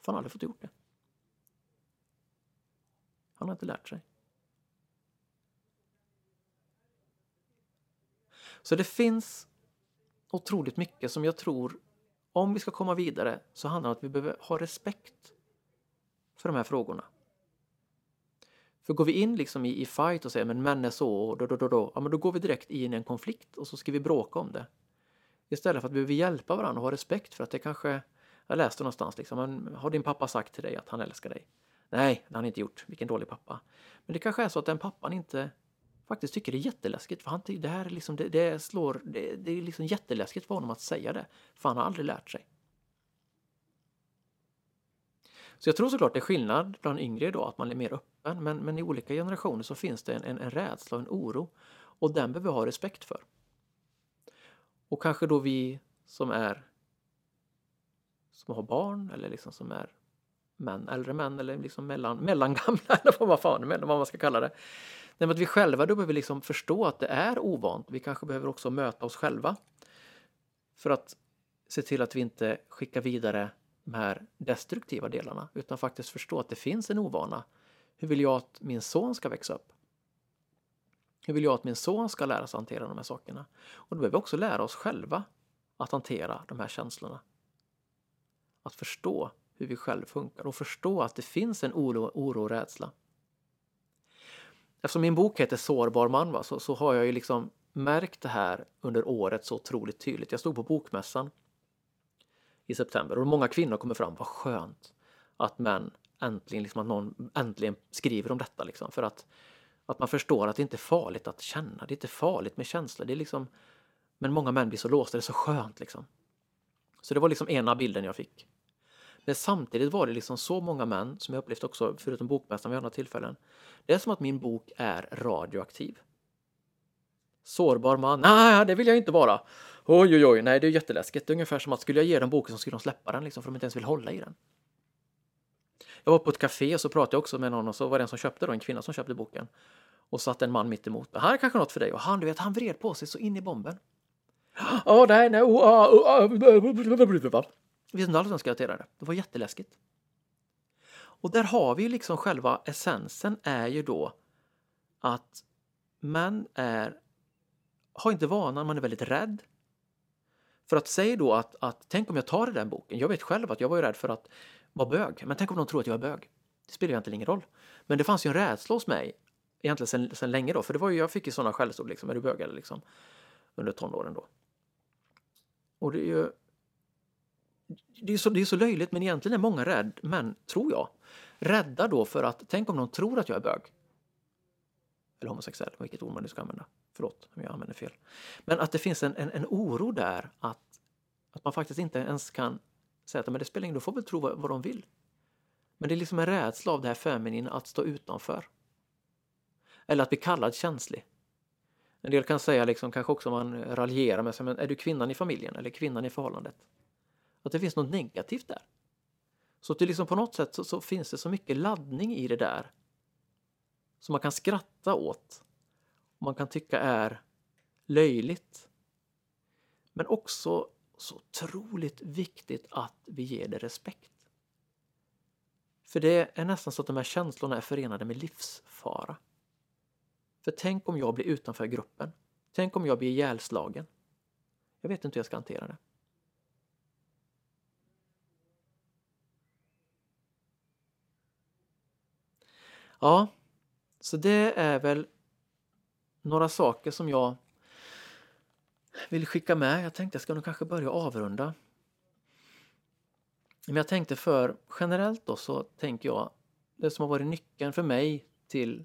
För han har aldrig fått gjort det. Han har inte lärt sig. Så det finns otroligt mycket som jag tror, om vi ska komma vidare, så handlar det om att vi behöver ha respekt för de här frågorna. För går vi in liksom i, i fight och säger men män är så och då, då, då, då, ja, men då går vi direkt in i en konflikt och så ska vi bråka om det. Istället för att vi behöver hjälpa varandra och ha respekt för att det kanske, jag läste någonstans liksom, men har din pappa sagt till dig att han älskar dig? Nej, det har han inte gjort. Vilken dålig pappa. Men det kanske är så att den pappan inte faktiskt tycker det är jätteläskigt. För han, det här liksom, det, det slår, det, det, är liksom jätteläskigt för honom att säga det. För han har aldrig lärt sig. Så jag tror såklart det är skillnad bland yngre då, att man är mer öppen. Men, men i olika generationer så finns det en, en, en rädsla och en oro. Och den behöver vi ha respekt för. Och kanske då vi som är som har barn eller liksom som är män, äldre män eller liksom mellan, mellangamla eller vad man, fan, vad man ska kalla det. Nej, att vi själva då behöver liksom förstå att det är ovant. Vi kanske behöver också möta oss själva för att se till att vi inte skickar vidare de här destruktiva delarna utan faktiskt förstå att det finns en ovana. Hur vill jag att min son ska växa upp? Hur vill jag att min son ska lära sig hantera de här sakerna? Och då behöver vi också lära oss själva att hantera de här känslorna. Att förstå hur vi själva funkar och förstå att det finns en oro, oro och rädsla. Eftersom min bok heter Sårbar man va, så, så har jag ju liksom märkt det här under året så otroligt tydligt. Jag stod på bokmässan i september och många kvinnor kommer fram. Vad skönt att män äntligen, liksom att någon äntligen skriver om detta. Liksom, för att, att man förstår att det inte är farligt att känna. Det är inte farligt med känslor. Det är liksom, men många män blir så låsta. Det är så skönt liksom. Så det var liksom ena bilden jag fick. Men samtidigt var det liksom så många män som jag upplevt också, förutom bokmässan vid andra tillfällen. Det är som att min bok är radioaktiv. Sårbar man? Nej, det vill jag inte vara. Oj, oj, oj, nej, det är jätteläskigt. Det är ungefär som att skulle jag ge dem boken så skulle de släppa den liksom, för de inte ens vill hålla i den. Jag var på ett café och så pratade jag också med någon och så var det en som köpte då, en kvinna som köpte boken. Och satt en man mitt emot. Här är kanske något för dig. Och han, du vet, han vred på sig så in i bomben. Ja, oh, nej, nej, oh, oh, oh, jag visste inte alls hur jag skulle hantera det. Det var jätteläskigt. Och där har vi liksom själva essensen är ju då att män är, har inte vanan, man är väldigt rädd. För att säga då att, att tänk om jag tar den boken. Jag vet själv att jag var ju rädd för att vara bög. Men tänk om de tror att jag är bög. Det spelar egentligen ingen roll. Men det fanns ju en rädsla hos mig egentligen sen, sen länge då. För det var ju, jag fick ju sådana skällsord liksom. Är du bög eller liksom? Under tonåren då. Och det är ju det är, så, det är så löjligt, men egentligen är många rädd, men tror jag, rädda då för att tänk om någon tror att jag är bög. Eller homosexuell, vilket ord man nu ska använda. Förlåt om jag använder fel. Men att det finns en, en, en oro där att, att man faktiskt inte ens kan säga att men det spelar ingen roll, de får väl tro vad, vad de vill. Men det är liksom en rädsla av det här feminina att stå utanför. Eller att bli kallad känslig. En del kan säga, liksom, kanske också man raljerar med sig, men är du kvinnan i familjen eller kvinnan i förhållandet? Att det finns något negativt där. Så att det liksom på något sätt så, så, finns det så mycket laddning i det där som man kan skratta åt. Man kan tycka är löjligt. Men också så otroligt viktigt att vi ger det respekt. För det är nästan så att de här känslorna är förenade med livsfara. För tänk om jag blir utanför gruppen. Tänk om jag blir ihjälslagen. Jag vet inte hur jag ska hantera det. Ja, så det är väl några saker som jag vill skicka med. Jag tänkte jag ska nog kanske börja avrunda. Men jag tänkte för generellt då så tänker jag det som har varit nyckeln för mig till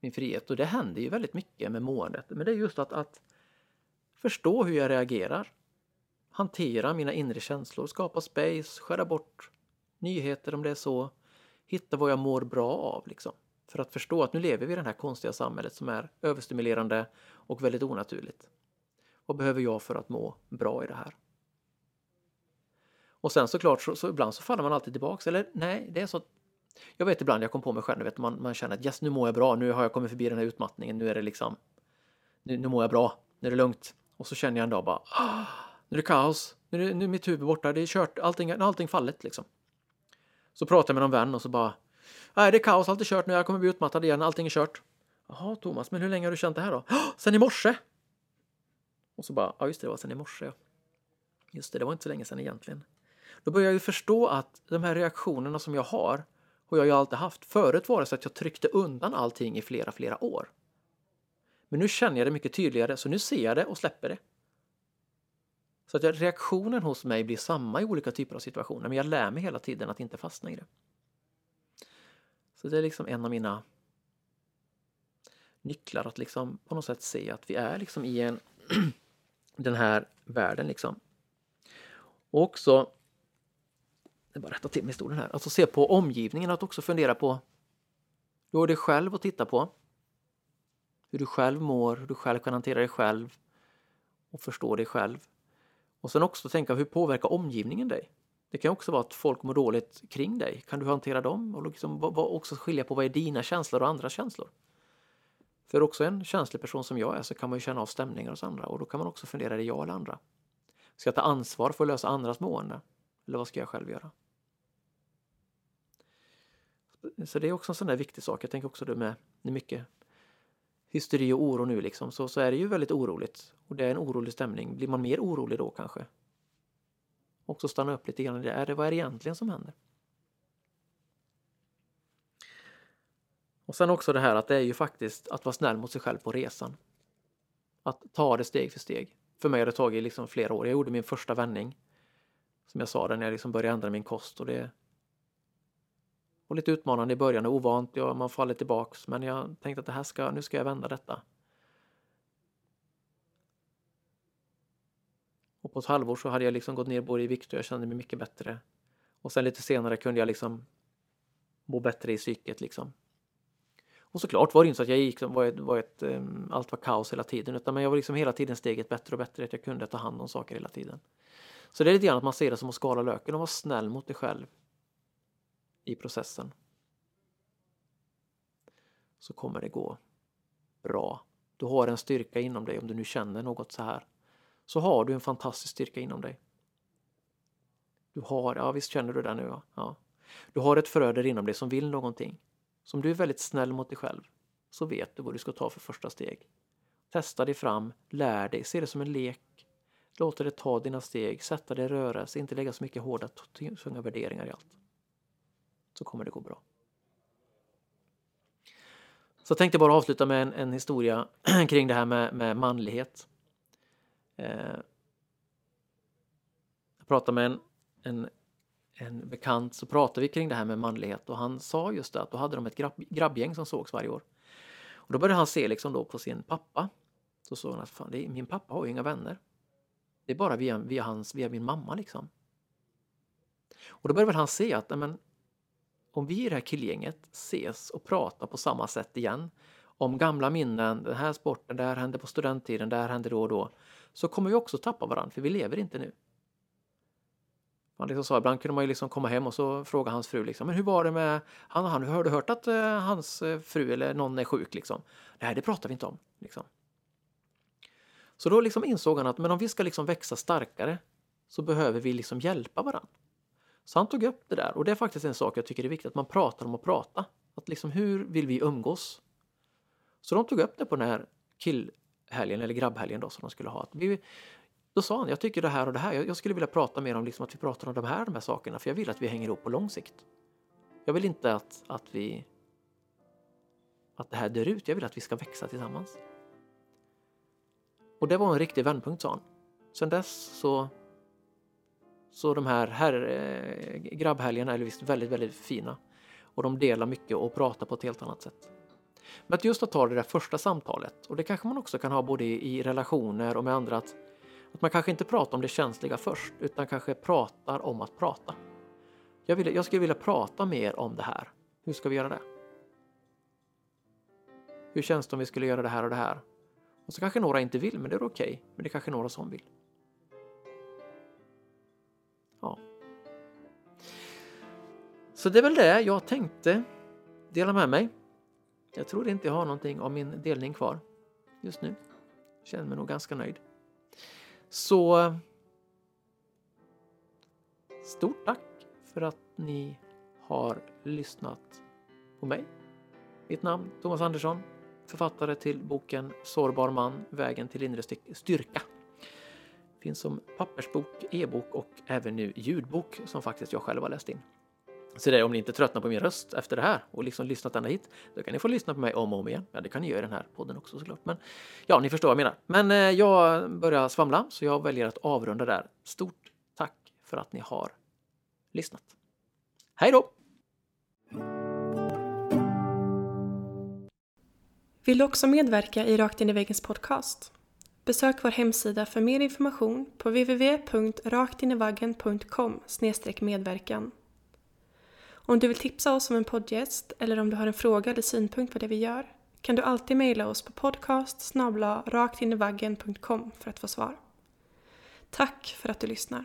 min frihet och det händer ju väldigt mycket med måendet. Men det är just att, att förstå hur jag reagerar. Hantera mina inre känslor, skapa space, skära bort nyheter om det är så. Hitta vad jag mår bra av liksom. För att förstå att nu lever vi i det här konstiga samhället som är överstimulerande och väldigt onaturligt. Vad behöver jag för att må bra i det här? Och sen såklart så, så ibland så faller man alltid tillbaks. Eller nej, det är så jag vet ibland jag kom på mig själv, vet, man, man känner att yes, nu mår jag bra, nu har jag kommit förbi den här utmattningen, nu är det liksom, nu, nu mår jag bra, nu är det lugnt. Och så känner jag en dag bara, ah, nu är det kaos, nu är, det, nu är mitt huvud borta, det är kört, allting, allting fallet liksom. Så pratar jag med någon vän och så bara, nej det är kaos, allt är kört nu, jag kommer bli utmattad igen, allting är kört. Jaha Thomas, men hur länge har du känt det här då? Sen i morse! Och så bara, ja just det, det var sen i morse. Ja. Just det, det var inte så länge sen egentligen. Då börjar jag ju förstå att de här reaktionerna som jag har har jag ju alltid haft. Förut var det så att jag tryckte undan allting i flera, flera år. Men nu känner jag det mycket tydligare, så nu ser jag det och släpper det. Så att reaktionen hos mig blir samma i olika typer av situationer, men jag lär mig hela tiden att inte fastna i det. Så det är liksom en av mina nycklar att liksom på något sätt se att vi är liksom i en den här världen liksom. Och också jag bara rätta till mig stolen här. Alltså se på omgivningen, att också fundera på du har dig själv att titta på. Hur du själv mår, hur du själv kan hantera dig själv och förstå dig själv. Och sen också tänka hur påverkar omgivningen dig? Det kan också vara att folk mår dåligt kring dig. Kan du hantera dem? Och liksom också skilja på vad är dina känslor och andras känslor? För också en känslig person som jag är så kan man ju känna av stämningar hos andra och då kan man också fundera, är det jag eller andra? Ska jag ta ansvar för att lösa andras mående? Eller vad ska jag själv göra? Så det är också en sån där viktig sak. Jag tänker också det med, med mycket hysteri och oro nu liksom, så, så är det ju väldigt oroligt. Och det är en orolig stämning. Blir man mer orolig då kanske? Också stanna upp lite grann. Är det, vad är det egentligen som händer? Och sen också det här att det är ju faktiskt att vara snäll mot sig själv på resan. Att ta det steg för steg. För mig har det tagit liksom flera år. Jag gjorde min första vändning. Som jag sa, när jag liksom började ändra min kost. Och det, var lite utmanande i början, och ovant, ja, man faller tillbaks. Men jag tänkte att det här ska, nu ska jag vända detta. På ett halvår så hade jag liksom gått ner både i vikt och jag kände mig mycket bättre. Och sen lite senare kunde jag liksom må bättre i psyket liksom. Och såklart var det inte så att jag gick, var ett, var ett, ehm, allt var kaos hela tiden, utan men jag var liksom hela tiden steget bättre och bättre, att jag kunde ta hand om saker hela tiden. Så det är lite grann att man ser det som att skala löken och vara snäll mot dig själv i processen så kommer det gå bra. Du har en styrka inom dig om du nu känner något så här. Så har du en fantastisk styrka inom dig. Du har, ja visst känner du det nu ja. ja. Du har ett frö där inom dig som vill någonting. Som du är väldigt snäll mot dig själv så vet du vad du ska ta för första steg. Testa dig fram, lär dig, se det som en lek. Låt det ta dina steg, sätta dig i rörelse, inte lägga så mycket hårda, tunga värderingar i allt så kommer det gå bra. Så jag tänkte bara avsluta med en, en historia kring det här med, med manlighet. Eh, jag pratade med en, en, en bekant så pratade vi kring det här med manlighet och han sa just det att då hade de ett grabb, grabbgäng som sågs varje år. Och då började han se liksom då på sin pappa. Så såg han att fan, är, min pappa har ju inga vänner. Det är bara via, via, hans, via min mamma liksom. Och då började han se att men, om vi i det här killgänget ses och pratar på samma sätt igen om gamla minnen, den här sporten, det här hände på studenttiden, det här hände då och då, så kommer vi också tappa varandra, för vi lever inte nu. Man liksom sa, ibland kunde man ju liksom komma hem och så fråga hans fru liksom, men hur var det med han och han, har du hört att uh, hans eh, fru eller någon är sjuk liksom? Nej, det pratar vi inte om. Liksom. Så då liksom insåg han att men om vi ska liksom växa starkare så behöver vi liksom hjälpa varandra. Så han tog upp det där och det är faktiskt en sak jag tycker är viktigt, att man pratar om att prata. Att liksom hur vill vi umgås? Så de tog upp det på den här helgen, eller grabbhelgen då som de skulle ha. Att vi, då sa han, jag tycker det här och det här, jag, jag skulle vilja prata mer om liksom att vi pratar om de här, de här sakerna för jag vill att vi hänger ihop på lång sikt. Jag vill inte att, att vi att det här dör ut. Jag vill att vi ska växa tillsammans. Och det var en riktig vändpunkt sa han. Sen dess så så de här, här eh, grabbhelgerna är visst väldigt, väldigt fina. Och de delar mycket och pratar på ett helt annat sätt. Men att just att ta det där första samtalet, och det kanske man också kan ha både i, relationer och med andra, att, att man kanske inte pratar om det känsliga först, utan kanske pratar om att prata. Jag, vill, jag skulle vilja prata mer om det här. Hur ska vi göra det? Hur känns det om vi skulle göra det här och det här? Och så kanske några inte vill, men det är okej. Okay. Men det är kanske några som vill. Ja. Så det är väl det jag tänkte dela med mig. Jag tror inte jag har någonting av min delning kvar just nu. Känner mig nog ganska nöjd. Så stort tack för att ni har lyssnat på mig. Mitt namn Thomas Andersson, författare till boken Sårbar man, vägen till inre styrka. Finns som pappersbok, e-bok och även nu ljudbok som faktiskt jag själv har läst in. Så det är om ni inte tröttnar på min röst efter det här och liksom lyssnat ända hit, då kan ni få lyssna på mig om och om igen. Ja, det kan ni göra i den här podden också såklart. Men ja, ni förstår vad jag menar. Men eh, jag börjar svamla, så jag väljer att avrunda där. Stort tack för att ni har lyssnat. Hej då! Vill du också medverka i Rakt in i väggens podcast? Besök vår hemsida för mer information på www.raktinivaggen.com medverkan. Om du vill tipsa oss om en poddgäst eller om du har en fråga eller synpunkt på det vi gör kan du alltid mejla oss på podcast raktinivaggen.com för att få svar. Tack för att du lyssnar.